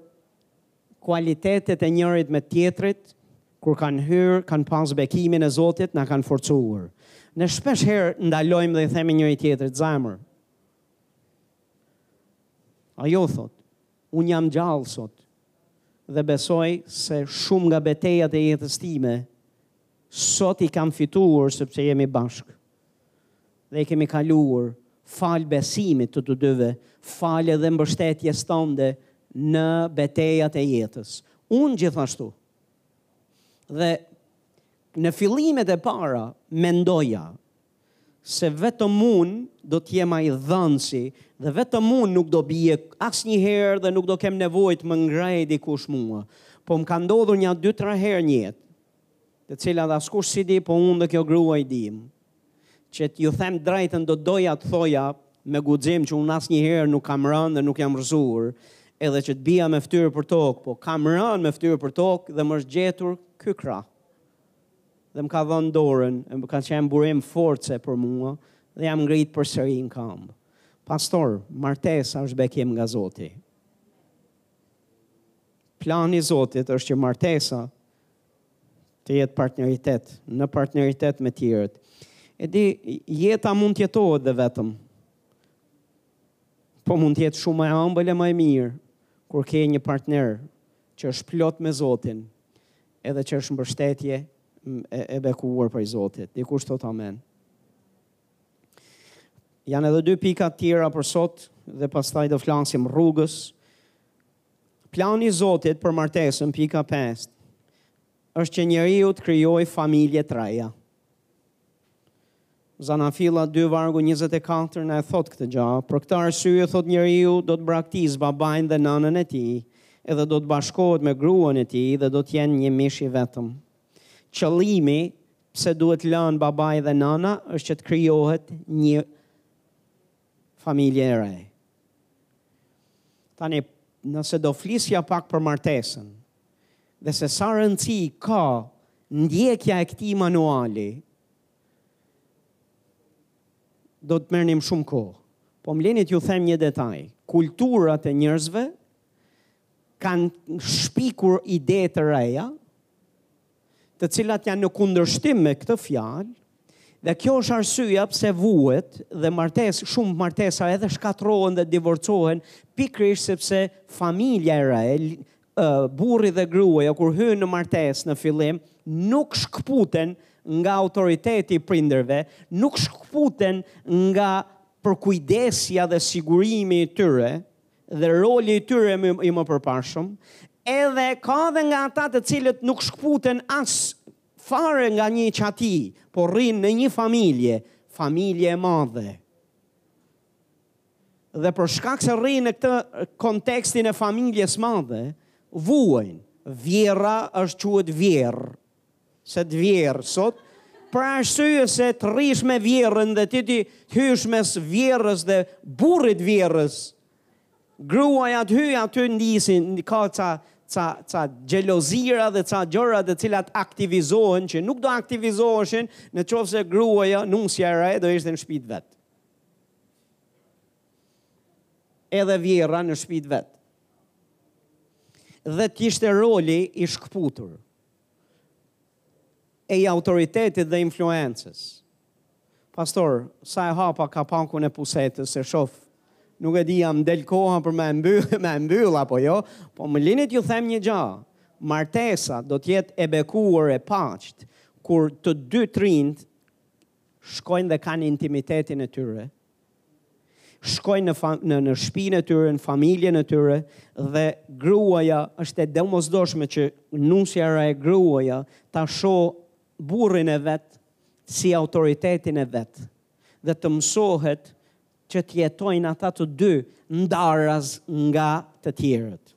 kualitetet e njërit me tjetrit, kur kanë hyrë, kanë pasë bekimin e Zotit, na kanë forcuar. Ne shpesh herë ndalojmë dhe i themi njëri-tjetrit, zemër, Ajo thotë, Unë jam gjallë sot dhe besoj se shumë nga betejat e jetës time sot i kam fituar sepse jemi bashkë dhe i kemi kaluar falë besimit të të dyve, falë edhe mbështetjes tënde në betejat e jetës. Unë gjithashtu. Dhe në fillimet e para mendoja, se vetëm unë do të jem ai dhënësi dhe vetëm unë nuk do bie asnjëherë dhe nuk do kem nevojë të më ngrejë dikush mua. Po më ka ndodhur nja dy tre herë në jetë, të cilat askush s'i di, po unë dhe kjo grua i dimë. Që t'ju them drejtën do doja të thoja me guxim që unë asnjëherë nuk kam rënë dhe nuk jam rrëzuar, edhe që të bija me fytyrë për tokë, po kam rënë me fytyrë për tokë dhe më është gjetur ky krah. dhe më ka dhënë dorën, më ka qenë burim force për mua dhe jam ngrit përsëri në kambë. Pastor, martesa është bekim nga Zoti. Plani i Zotit është që martesa të jetë partneritet, në partneritet me tjerët. E di, jeta mund të jetohet dhe vetëm. Po mund të jetë shumë më e ëmbël e më e mirë kur ke një partner që është plot me Zotin, Edhe që është mbështetje e bekuar prej Zotit. Dikush thot amen. Janë edhe dy pika të tjera për sot dhe pastaj do flasim rrugës. Plani i Zotit për martesën pika 5 është që njeriu të krijojë familje të reja. Zanafilla dy vargu njëzet e katër na e thotë këtë gjë, Për këtë arsye, thotë njeriu, do të braktisë babain dhe nënën e tij, edhe do të bashkohet me gruan e tij dhe do të jenë një mish i vetëm. Qëllimi pse duhet lënë babai dhe nana është që të krijohet një familje e re. Tani, nëse do flisja pak për martesën, dhe se sa rëndësi ka ndjekja e këtij manuali, do të merrnim shumë kohë. Po më leni t'ju them një detaj. Kulturat e njerëzve kanë shpikur ide të reja, të cilat janë në kundërshtim me këtë fjalë, dhe kjo është arsyeja pse vuhet dhe martes, shumë martesa edhe shkatërrohen dhe divorcohen pikërisht sepse familja e re, Burri dhe gruaja kur hyjnë në martesë në fillim nuk shkëputen nga autoriteti i prindërve, nuk shkëputen nga përkujdesja dhe sigurimi i tyre dhe roli i tyre i mëpërparshëm, edhe ka dhe nga ata të cilët nuk shkëputen as fare nga një çati, por rrinë në një familje, familje e madhe. dhe për shkak se rrinë në këtë kontekstin e familjes madhe, vuajnë. Vjerra është quhet vjerrë, se të vjerr sot, për arsye se të rrish me vjerrën dhe ti të hysh mes vjerrës dhe burrit vjerrës, gruaja të hyjë aty nisin, ka ca, ca, ca xhelozira dhe ca gjëra të cilat aktivizohen, që nuk do aktivizoheshin në qoftë se gruaja, nusja e re, do ishte në shpi të vet. edhe vjerra në shpi të vet. Dhe të ishte roli i shkëputur e i autoritetit dhe influencës. Pastor, sa e hapa kapakun e pusetës se shof, nuk e di a m'del koha për me e mbyll, me e mbyll apo jo, po më lini t'ju them një gja, martesa do të jetë e bekuar e paqtë, kur të dy të rinjtë shkojnë dhe kanë intimitetin e tyre, shkojnë në, në, në shpinë e tyre, në familjen e tyre, dhe gruaja është e domosdoshme që nusja e re, gruaja ta shohë burrin e vet si autoritetin e vet dhe të mësohet që të jetojnë ata të dy ndaras nga të tjerët.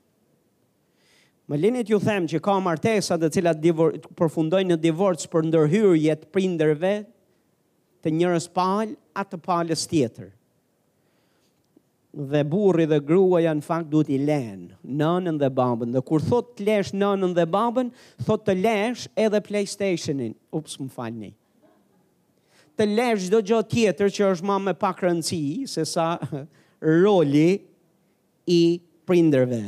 Më lini t'ju them që ka martesa të cilat divor, përfundojnë në divorc për ndërhyrje të prindërve të njërës palë a të palës tjetër. Dhe burri dhe gruaja në fakt duhet t'i lënë nënën dhe babën. Dhe kur thotë të lesh nënën dhe babën, thotë të lesh edhe PlayStation-in. Ups, më falni. Të lesh çdo gjë tjetër që është më me pak rëndësi se sa roli i prindërve.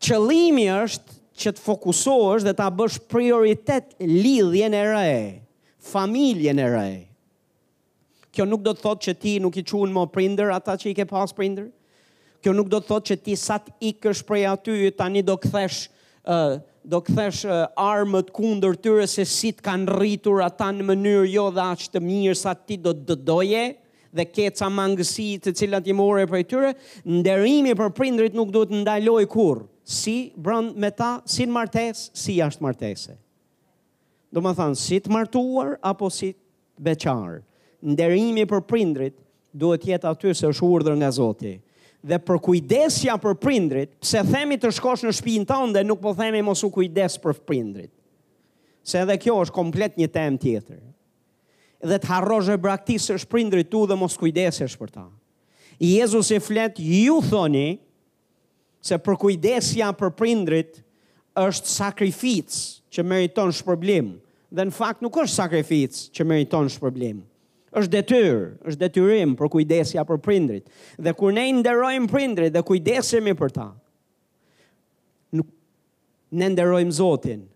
Qëllimi është që të fokusohesh dhe ta bësh prioritet lidhjen e re, familjen e re. Kjo nuk do të thotë që ti nuk i quan më prindër ata që i ke pas prindër. Kjo nuk do të thotë që ti sa të ikësh prej aty tani do kthesh uh, do kthesh uh, armët kundër tyre se si të kanë rritur ata në mënyrë jo dhe aq të mirë sa ti do të doje. dhe ke ca mangësi të cilat i morre prej tyre, nderimi për prindrit nuk duhet ndalojë kurrë, si brënd me ta, si në martes, si jashtë martese. Domethanë, si të martuar, apo si të beqarë. Nderimi për prindrit duhet të jetë aty se është urdhër nga Zoti. Dhe përkujdesja për prindrit, pse themi të shkosh në shpinë tënde dhe nuk po themi mos u kujdes për prindrit. Se edhe kjo është komplet një temë tjetër. dhe të harrosh e t'braktisësh prindrit tu dhe mos kujdesesh për ta. Jezusi flet, ju thoni, se përkujdesja për prindrit është sakrificë që meriton shpërblim, dhe në fakt nuk është sakrificë që meriton shpërblim. është detyrë, është detyrim përkujdesja për prindrit. Dhe kur ne i nderojmë prindrit dhe kujdesemi për ta, Ne nderojmë Zotin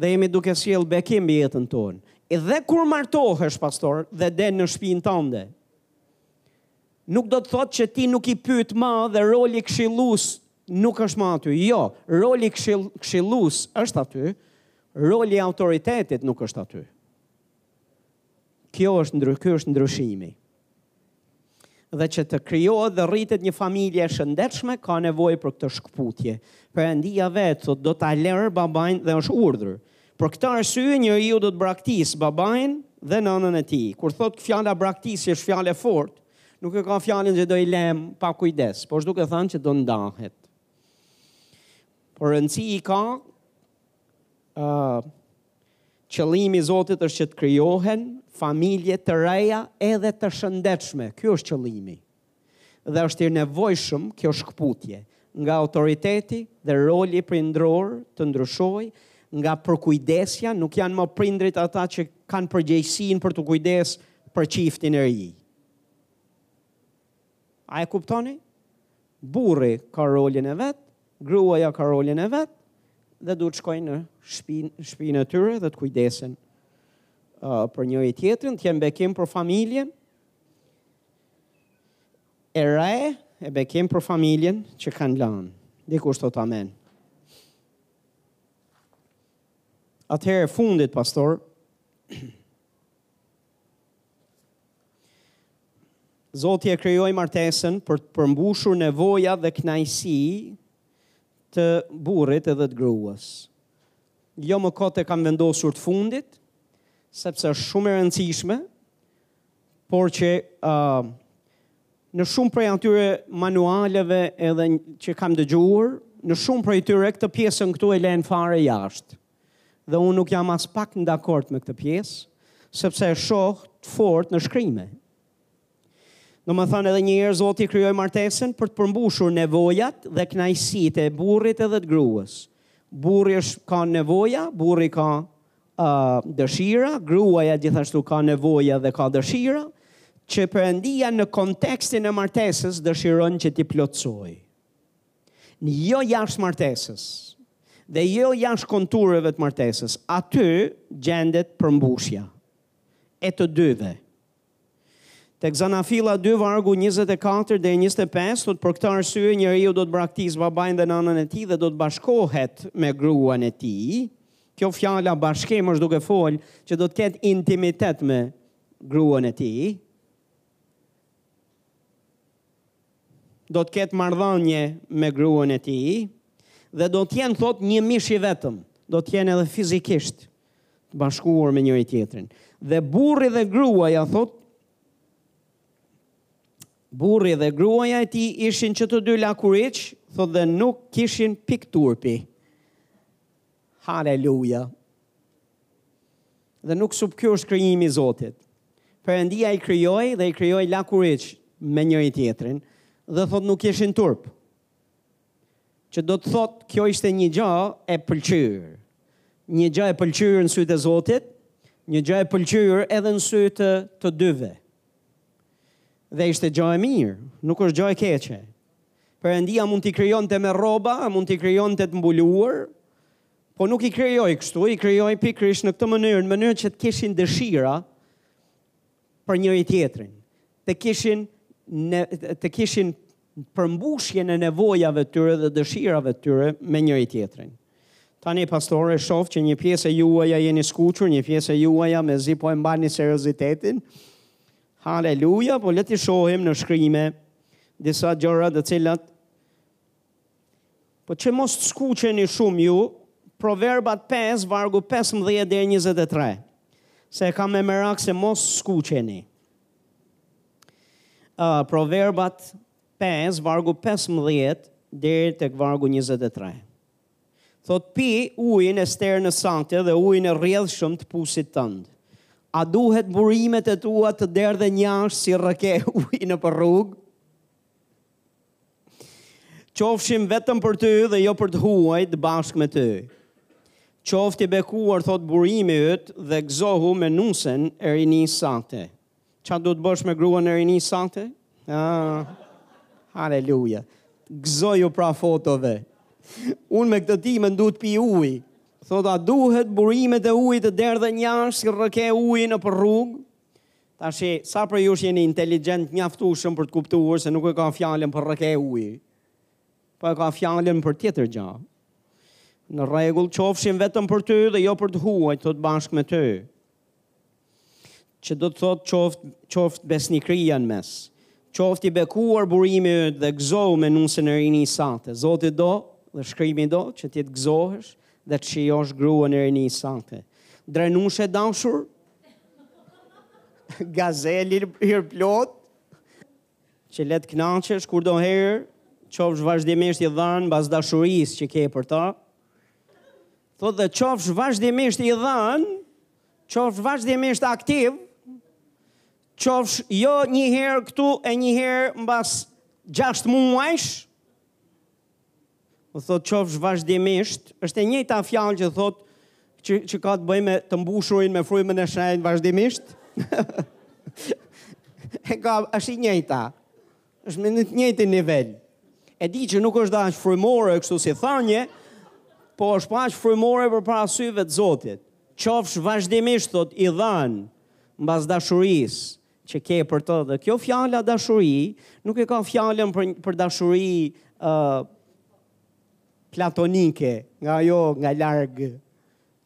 dhe jemi duke sjellë bekim mbi jetën tonë. Dhe kur martohesh, pastor, dhe del në shpinë tënde, nuk do të thotë që ti nuk i pyet më dhe roli këshillues nuk është më aty. Jo, roli këshillues është aty, roli i autoritetit nuk është aty. Ky është ndry, ky është ndryshimi. Dhe që të krijohet dhe rritet një familje e shëndetshme ka nevojë për këtë shkputje. Perëndia vetë thotë do ta lërë babain dhe është urdhër. Për këtë arsye njeriu do të braktisë babain dhe nënën e tij. Kur thotë fjala braktisje është fjalë e fortë, nuk e ka fjalën që do i lëmë pa kujdes, por është duke thënë që do ndahet. Por rëndësi i ka Ëh qëllimi i Zotit është që të krijohen familje të reja edhe të shëndetshme. Ky është qëllimi. Dhe është i nevojshëm kjo shkëputje nga autoriteti dhe roli prindror të ndryshojë nga përkujdesja, nuk janë më prindrit ata që kanë përgjegjësinë për t'u kujdes për çiftin e ri. A e kuptoni? Burri ka rolin e vet, gruaja ka rolin e vet dhe duhet të shkojnë në shtëpinë, shtëpinë e tyre dhe të kujdesen uh, për njëri tjetrin, të jenë bekim për familjen e re e bekim për familjen që kanë lënë. Dikush thotë amen. Atëherë e fundit pastor, Zoti e krijoi martesën për të përmbushur nevoja dhe kënaqësi të burrit edhe të gruas. Jo më kot e kam vendosur të fundit, sepse është shumë e rëndësishme, por që uh, në shumë prej atyre manualeve edhe që kam dëgjuar, në shumë prej tyre këtë pjesën këtu e lënë fare jashtë. Dhe unë nuk jam aspak dakord me këtë pjesë, sepse e shoh të fort në shkrime. Domethënë edhe një herë Zoti krijoi martesen për të përmbushur nevojat dhe kënaqësitë e burrit edhe të gruas. Burri është ka nevoja, burri ka uh, dëshira, gruaja gjithashtu ka nevoja dhe ka dëshira, që Perëndia në kontekstin e martesës dëshiron që t'i plotësojë. jo jashtë martesës dhe jo jashtë kontureve të martesës, aty gjendet përmbushja e të dyve. Tek Zanafilla 2 vargu 24 deri 25 thotë për këtë arsye njeriu do të braktisë babain dhe nënën e tij dhe do të bashkohet me gruan e tij. Kjo fjala bashkim është duke fol që do të ketë intimitet me gruan e tij. do të ketë marrëdhënie me gruan e tij dhe do të jenë thotë një mish i vetëm, do të jenë edhe fizikisht të bashkuar me njëri tjetrin. Dhe burri dhe gruaja thotë Burri dhe gruaja e tij ishin që të dy lakuriq, thotë dhe nuk kishin pikë turpi. Haleluja! Dhe nuk sup kjo është krijimi i Zotit. Perëndia i krijoi dhe i krijoi lakuriq me njëri tjetrin dhe thotë nuk kishin turp. Që do të thotë kjo ishte një gjë e pëlqyer. Një gjë e pëlqyer në sytë e Zotit, një gjë e pëlqyer edhe në sytë të, të dyve. Dhe ishte gjë e mirë, nuk është gjë e keqe. Perëndia mund t'i krijonte me rroba, mund t'i krijonte të mbuluar, po nuk i krijoi kështu, i krijoi pikërisht në këtë mënyrë, në mënyrë që të kishin dëshira për njëri tjetrin, të kishin ne, të kishin përmbushjen e nevojave të tyre dhe dëshirave të tyre me njëri tjetrin. Tani pastore shoh që një pjesë e juaja jeni skuqur, një pjesë e juaja mezi po e mbani seriozitetin. Haleluja, po le t'i shohim në shkrime disa gjëra të cilat po që mos të skuqeni shumë ju, proverbat 5, vargu 15 deri 23, se e kam me merak se mos skuqeni. Uh, proverbat 5, vargu 15 deri tek vargu 23. Thotë, Pi ujin e sternës sate dhe ujin e rrjedhshëm të pusit tënd. A duhet burimet e tua të derdhen jashtë si rrëke uji nëpër rrugë? Qofshin vetëm për ty dhe jo për të huajt bashkë me ty. Qoftë i bekuar, thotë burimi yt dhe gëzohu me nusen e rinisë sate. Ça duhet të bësh me gruan e rinisë sate? Ah, haleluja. Gëzoju pra fotove. Unë me këtë ditë më duhet të pi ujë. Thotë, a duhet burimet e tua të derdhen jashtë si rrëke uji nëpër rrugë? Tashi, sa prej jush jeni inteligjent mjaftueshëm për të kuptuar se nuk e ka fjallën për rëke uj. Po e ka fjallën për tjetër gjë. Në rregull, qofshin vetëm për ty dhe jo për të huajt, thotë, bashkë me ty. Që do të thotë qoftë qoftë besnikëria në mes. Qoftë i bekuar burimi yt dhe gëzohu me nusen e rinisë sate. Zoti do dhe shkrimi do që ti të gëzohesh dhe të shijosh gruan e rinisë sate. Drenushë e dashur, gazelë hirplote, që le të kënaqesh kurdoherë, qofsh vazhdimisht i dhënë mbas dashurisë që ke për të. Thotë dhe qofsh vazhdimisht i dhënë Qofsh vazhdimisht aktiv, qofsh jo një herë këtu e një herë mbas 6 muajsh. Do thotë qofsh vazhdimisht, është e njëjta fjalë që thotë që, që ka të bëjë me të mbushurin me Frymën e Shenjtë vazhdimisht. e ka është e njëjta. Është me, në të njëjtin nivel. E di që nuk është aq frymërore kështu si thënie, po është po aq frymërore përpara syve të Zotit. Qofsh vazhdimisht thotë i dhënë mbas dashurisë që ke për të dhe kjo fjala dashuri nuk e ka fjalën për për dashuri ë uh, platonike nga ajo nga larg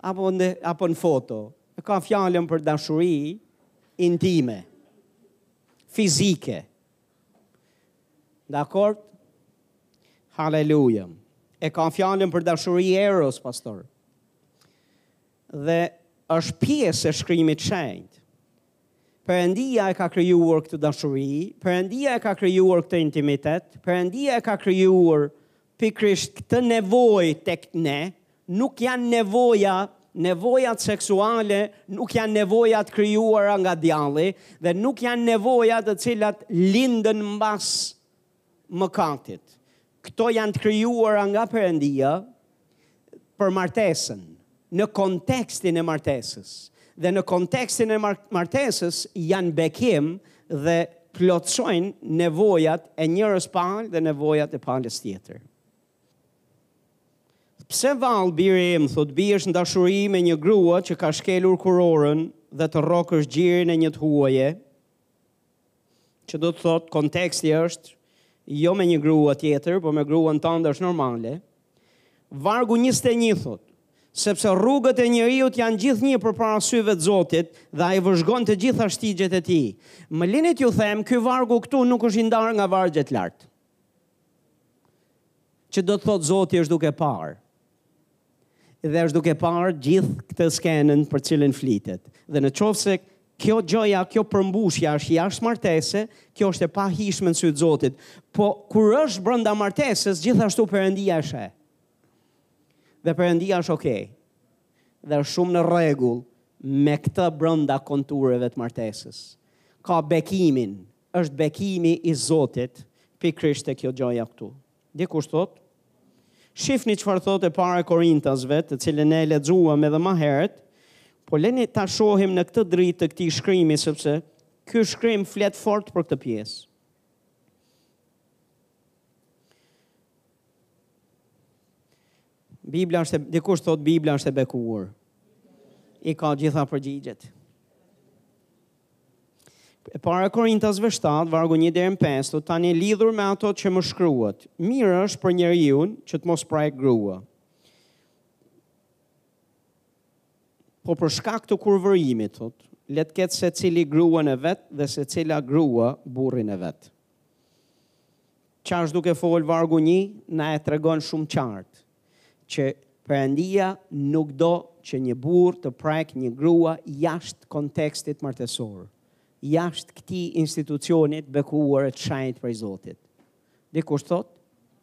apo në apo në foto e ka fjalën për dashuri intime fizike Dakord? Haleluja. E ka fjalën për dashuri eros, pastor. Dhe është pjesë e shkrimit të shenjtë. Perëndia e ka krijuar këtë dashuri, Perëndia e ka krijuar këtë intimitet, Perëndia e ka krijuar Pikërisht këtë nevojë tek ne nuk janë nevoja, nevojat seksuale nuk janë nevoja të krijuara nga djalli dhe nuk janë nevoja të cilat lindën mbas mëkatit. Këto janë të krijuara nga Perëndia për martesën, në kontekstin e martesës. Dhe në kontekstin e martesës janë bekim dhe plotësojnë nevojat e njërës palë dhe nevojat e palës tjetër. Pse vallë, biri im, thotë, të biesh në dashuri me një grua që ka shkelur kurorën dhe të rrokësh gjirin e një të huaje, që do të thotë konteksti është jo me një grua tjetër, po me gruan tënde është normale. Vargu 21 thotë, sepse rrugët e njeriut janë gjithnjë përpara syve të Zotit dhe ai vëzhgon të gjitha shtigjet e tij. Më lini t'ju them, ky vargu këtu nuk është i ndarë nga vargjet lart. Që do të thotë Zoti është duke parë. dhe është duke parë gjithë këtë skenën për të cilën flitet. Dhe në qoftë se kjo gjëja, kjo përmbushja është jashtë martese, kjo është e pahijshme në sytë e Zotit, po kur është brenda martesës, gjithashtu Perëndia e sheh. Dhe Perëndia është okej. Dhe është shumë në rregull me këtë brenda kontureve të martesës. Ka bekimin, është bekimi i Zotit, pikërisht te kjo gjëja këtu. Dikush thotë, Shifni çfarë thotë e para e Korintasve, të cilën ne e lexuam edhe më herët, po le ta shohim në këtë dritë të këtij shkrimi sepse ky shkrim flet fort për këtë pjesë. Bibla është e, dikush thotë Bibla është e bekuar. I ka gjitha përgjigjet. E para e Korintasve 7, vargu 1 deri në 5, thotë tani lidhur me ato që më shkruat. Mirë është për njeriun që të mos prekë grua. Po për shkak të kurvërimit, thotë, le të ketë secili gruan e vet dhe secila grua burrin e vet. Ça është duke fol vargu 1 na e tregon shumë qartë. që Perëndia nuk do që një burrë të prekë një grua jashtë kontekstit martesor, jashtë këtij institucioni të bekuar e të shenjtë prej Zotit. Dikush thotë,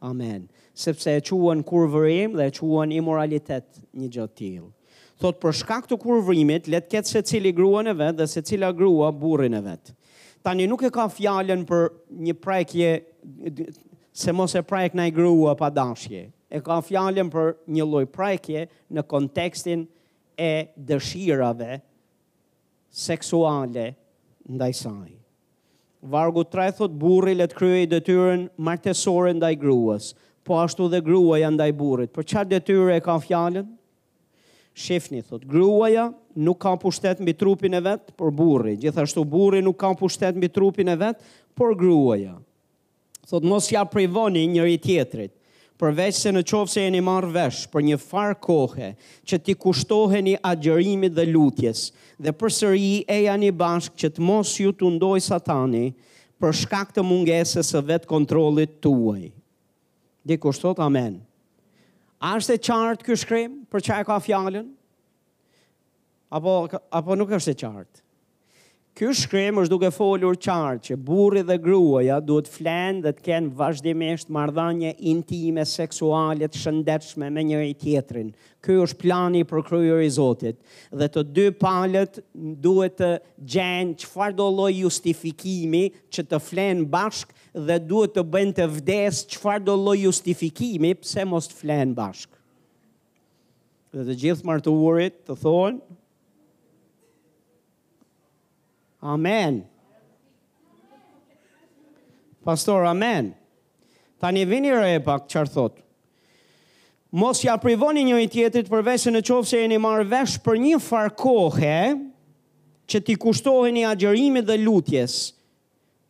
Amen, sepse e quan kurvërim dhe e quan imoralitet një gjë të tillë. Thotë për shkak të kurvërimit le të ketë secili gruan e vet dhe secila grua burrin e vet. Tani nuk e ka fjalën për një prekje se mos e prek naj grua pa dashje. E ka fjalën për një lloj prekje në kontekstin e dëshirave seksuale ndaj saj. Vargu tre thotë burri le të kryejë detyrën martesore ndaj gruas, po ashtu dhe gruaja ndaj burrit. Për çfarë detyre e ka fjalën? Shifni, thotë, gruaja nuk ka pushtet mbi trupin e vet, por burri. Gjithashtu burri nuk ka pushtet mbi trupin e vet, por gruaja. Thotë mos ia privoni njëri-tjetrit, përveç se në qoftë se jeni marrë vesh për një farë kohe që t'i kushtoheni agjërimit dhe lutjes dhe përsëri ejani bashkë që të mos ju tundojë satani për shkak të mungesës së vetëkontrollit tuaj. Dikush thotë amen. A është e qartë ky shkrim për ça e ka fjalën? Apo, apo nuk është e qartë? Ky shkrim është duke folur qartë që burri dhe gruaja duhet të flenë dhe të kenë vazhdimisht marrëdhënie intime seksuale të shëndetshme me njëri tjetrin. Ky është plani i përkryer i Zotit dhe të dy palët duhet të gjejnë çfarëdo lloj justifikimi që të flenë bashkë dhe duhet të bëjnë të vdesë çfarëdo lloj justifikimi pse mos të flenë bashkë. Dhe të gjithë të martuarit të thonë Amen. Pastor, amen. Tani vini re pak çfarë thotë. Mos ia privoni njëri tjetrit përveç se në qoftë se jeni marrë vesh për një farë kohe që t'i kushtoheni agjërimit dhe lutjes.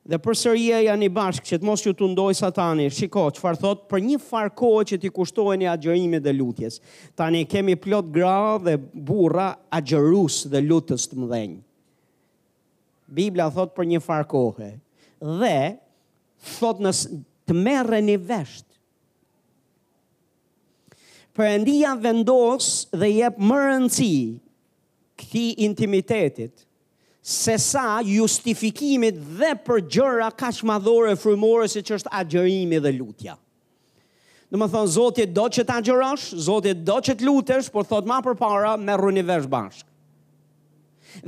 Dhe përsëri ejani bashkë që të mos ju tundojë Satani. Shiko çfarë thotë, për një farë kohe që t'i kushtoheni agjërimit dhe lutjes. Tani kemi plot gra dhe burra agjërues dhe lutës të mëdhenj. Bibla thotë për një farë kohe. Dhe thotë në u merreni vesh. Perëndia vendos dhe jep më rëndësi këtij intimitetit, sesa justifikimit dhe për gjëra kaq madhore e frymore siç është agjërimi dhe lutja. Domethënë, Zoti do që të agjërosh, Zoti do që të lutesh, por thotë ma përpara, merruni vesh bashkë.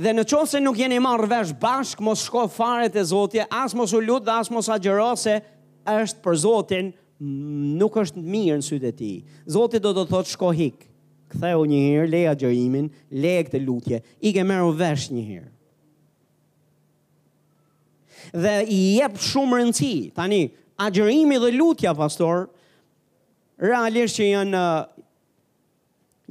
Dhe në qoftë se nuk jeni marrë vesh bashkë, mos shko fare te Zoti, as mos u lut dhe as mos agjëro, se është për Zotin, nuk është mirë në sytë e tij. Zoti do të thotë shko hik, Kthehu një herë, leje agjërimin, leje këtë lutje, ik e merru vesh një herë. Dhe i jep shumë rëndësi. Tani, agjërimi dhe lutja, pastor, realisht që janë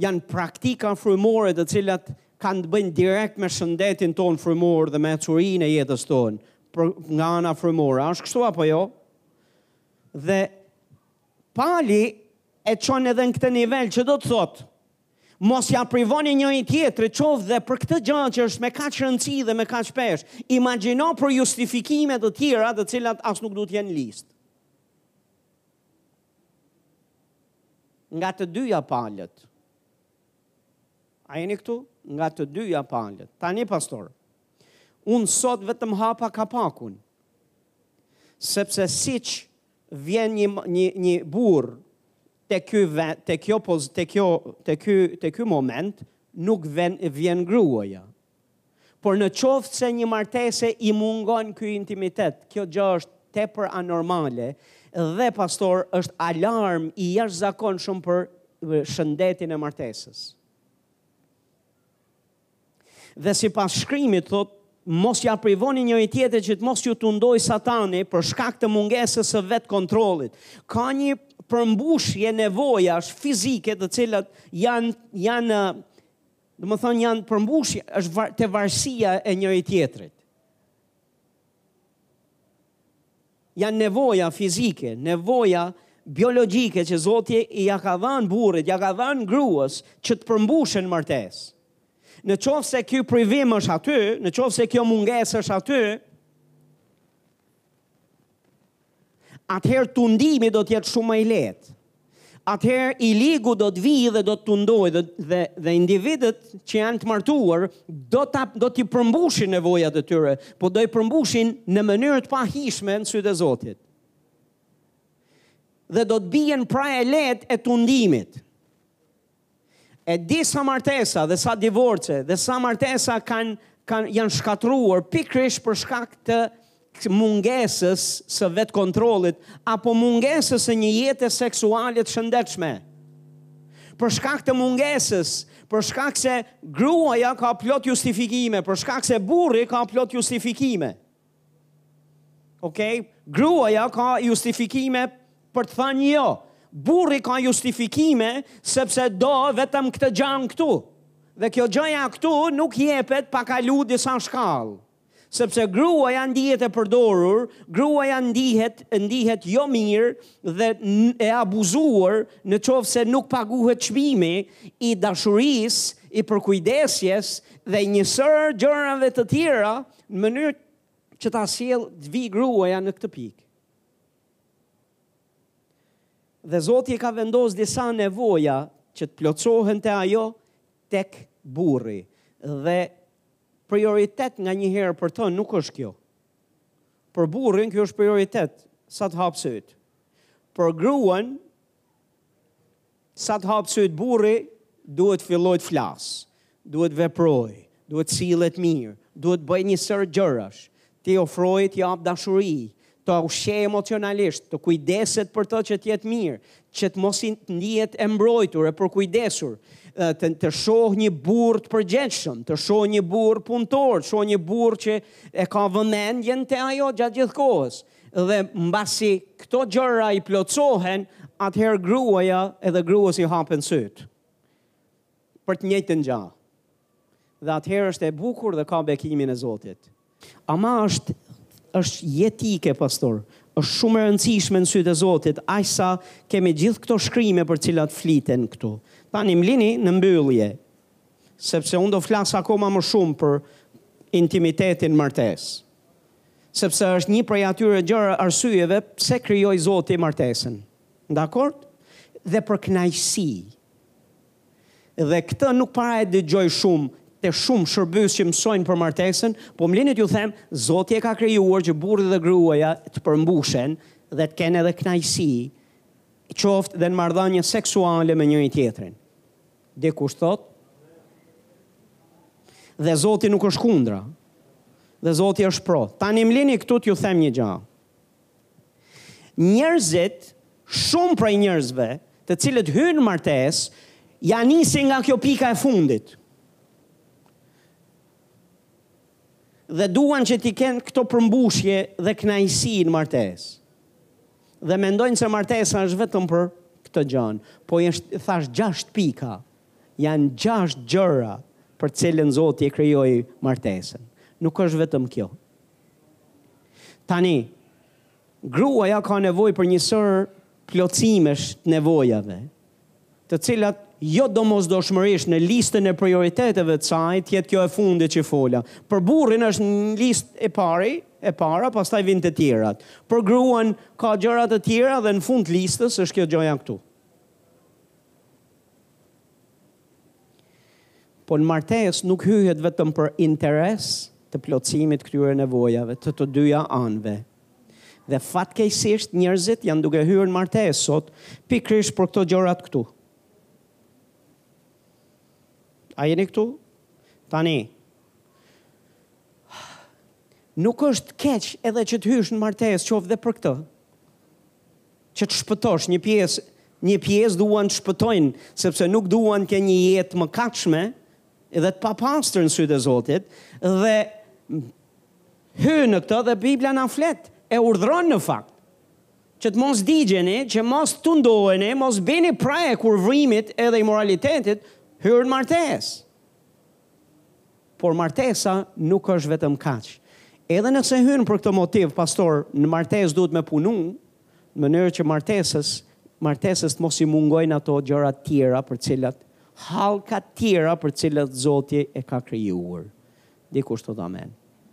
janë praktika frymore të cilat kanë të bëjnë direkt me shëndetin tonë frymor dhe me ecurinë e jetës tonë, për, nga ana frymore. A është kështu apo jo? Dhe Pali e çon edhe në këtë nivel që do të thotë mos ia privoni njëri tjetrit qoftë dhe për këtë gjë që është me kaq rëndësi dhe me kaq peshë. Imagjino për justifikime të tjera të cilat as nuk duhet të jenë në listë. Nga të dyja palët. A jeni këtu? Nga të dyja palët. Tani pastor. Unë sot vetëm hapa kapakun. Sepse siç vjen një një një burrë te ky vend te kjo poz te kjo te ky te ky moment nuk ven vjen gruaja por në qoftë se një martese i mungon ky intimitet kjo gjë është tepër anormale dhe pastor është alarm i jashtëzakonshëm për shëndetin e martesës Dhe sipas shkrimit thotë mos ja privoni njëri-tjetrit që të mos ju tundojë satani për shkak të mungesës së vetëkontrollit. Ka një përmbushje nevojash fizike të cilat janë, janë domethënë janë përmbushje, është var, te varësia e njëri-tjetrit. Janë nevoja fizike, nevoja biologjike që Zoti ja ka dhënë burrit, ja ka dhënë gruas që të përmbushen në martesë. Në qoftë se ky privim është aty, në qoftë se kjo mungesë është aty, atëherë tundimi do të jetë shumë më i lehtë. Atëherë i ligu do të vijë dhe do të tundojë dhe, dhe dhe individët që janë të martuar do ta do t'i përmbushin nevojat e tyre, po do i përmbushin në mënyrë të pahijshme në sytë e Zotit. Dhe do të bien pre e lehtë e tundimit. E di sa martesa dhe sa divorce dhe sa martesa kanë kanë janë shkatërruar pikërisht për shkak të mungesës së vetëkontrollit apo mungesës së një jete seksuale të shëndetshme. Për shkak të mungesës, për shkak se gruaja ka plot justifikime, për shkak se burri ka plot justifikime. Okej, gruaja ka justifikime për të thënë jo. Burri ka justifikime sepse do vetëm këtë gjënë këtu. Dhe kjo gjëja këtu nuk jepet pa kalu disa shkallë. Sepse gruaja ndihet e përdorur, gruaja ndihet ndihet jo mirë dhe e abuzuar në qoftë se nuk paguhet çmimi i dashurisë, i përkujdesjes dhe një sërë gjërave të tjera, Në mënyrë që ta sjellë të vijë gruaja në këtë pikë. Dhe Zoti i ka vendosur disa nevoja që të plotësohen te ajo tek burri dhe prioritet nganjëherë për të nuk është kjo. Për burrin kjo është prioritet, sa të hapë sytë. Për gruan Sa të hapë sytë burri, duhet të fillojë të flasë, duhet të veprojë, duhet të sillet mirë, duhet të bëjë një sërë gjërash, t'i ofrojë, t'i japë dashuri, ta ushqejë emocionalisht, të kujdeset për të që të jetë mirë, që të mos i të ndihet e mbrojtur, e përkujdesur, të, të shohë një burrë të përgjegjshëm, të shohë një burrë punëtor, të shohë një burrë që e ka vëmendjen te ajo gjatë gjithë kohës. Dhe mbasi këto gjëra i plotësohen, atëherë gruaja edhe gruas i hapen sytë për të njëjtën gjë. Dhe atëherë është e bukur dhe ka bekimin e Zotit. Ama është është jetike, pastor. Është shumë e rëndësishme në sytë e Zotit, aq sa kemi gjithë këto shkrime për të cilat fliten këtu. Tani më lini në mbyllje, sepse unë do flas akoma më shumë për intimitetin në martesë. Sepse është një prej atyre gjërave, arsyeve pse krijoi Zoti martesën. Dakord? Dhe për kënaqësi. Dhe këtë nuk para e dëgjoj shumë te shumë shërbyes që mësojnë për martesën, po më lini t'ju them, Zoti e ka krijuar që burri dhe gruaja të përmbushen dhe të kenë edhe kënaqësi, qoftë dhe në marrëdhënie seksuale me njëri-tjetrin. Dikush thotë, Dhe Zoti nuk është kundra. Dhe Zoti është pro. Tani më lini këtu t'ju them një gjë. Njerëzit, shumë prej njerëzve, të cilët hyjnë në martesë, janë nisur nga kjo pika e fundit. Dhe duan që t'i kenë këto përmbushje dhe kënaqësi në martesë. Dhe mendojnë se martesa është vetëm për këtë gjënë. Po i thashë gjashtë pika, janë gjashtë gjëra për të cilën Zoti e krijoi martesën. Nuk është vetëm kjo. Tani, gruaja ka nevojë për një sërë plotësimesh të nevojave, të cilat jo domosdoshmërisht në listën e prioriteteve të saj të jetë kjo e fundit që fola. Për burrin është në listë i pari, e para, pastaj vijnë të tjerat. Për gruan ka gjëra të tjera dhe në fund të listës është kjo gjëja këtu. Po në martesë nuk hyhet vetëm për interes të plotësimit këtyre nevojave të të dyja anëve, Dhe fatkeqësisht njerëzit janë duke hyrë në martesë sot pikërisht për këto gjërat këtu. A jeni këtu? Tani, nuk është keq edhe që të hysh në martesë qoftë dhe për këtë. Që të shpëtosh një pjesë, një pjesë duan të shpëtojnë, sepse nuk duan të kenë një jetë të mëkatshme, dhe të papastër në sytë e Zotit dhe hyjnë në këtë dhe Biblia na flet e urdhëron në fakt që të mos digjeni, që mos tundoheni, mos bini pre e kurvërimit edhe imoralitetit, hyr në martesë. Por martesa nuk është vetëm kaq. Edhe nëse hyn për këtë motiv, pastor, në martesë duhet me punu, në mënyrë që martesës, martesës të mos i mungojnë ato gjëra të tjera për të cilat, hallkat tjera për të cilat Zoti e ka krijuar. Dikush thotë amen.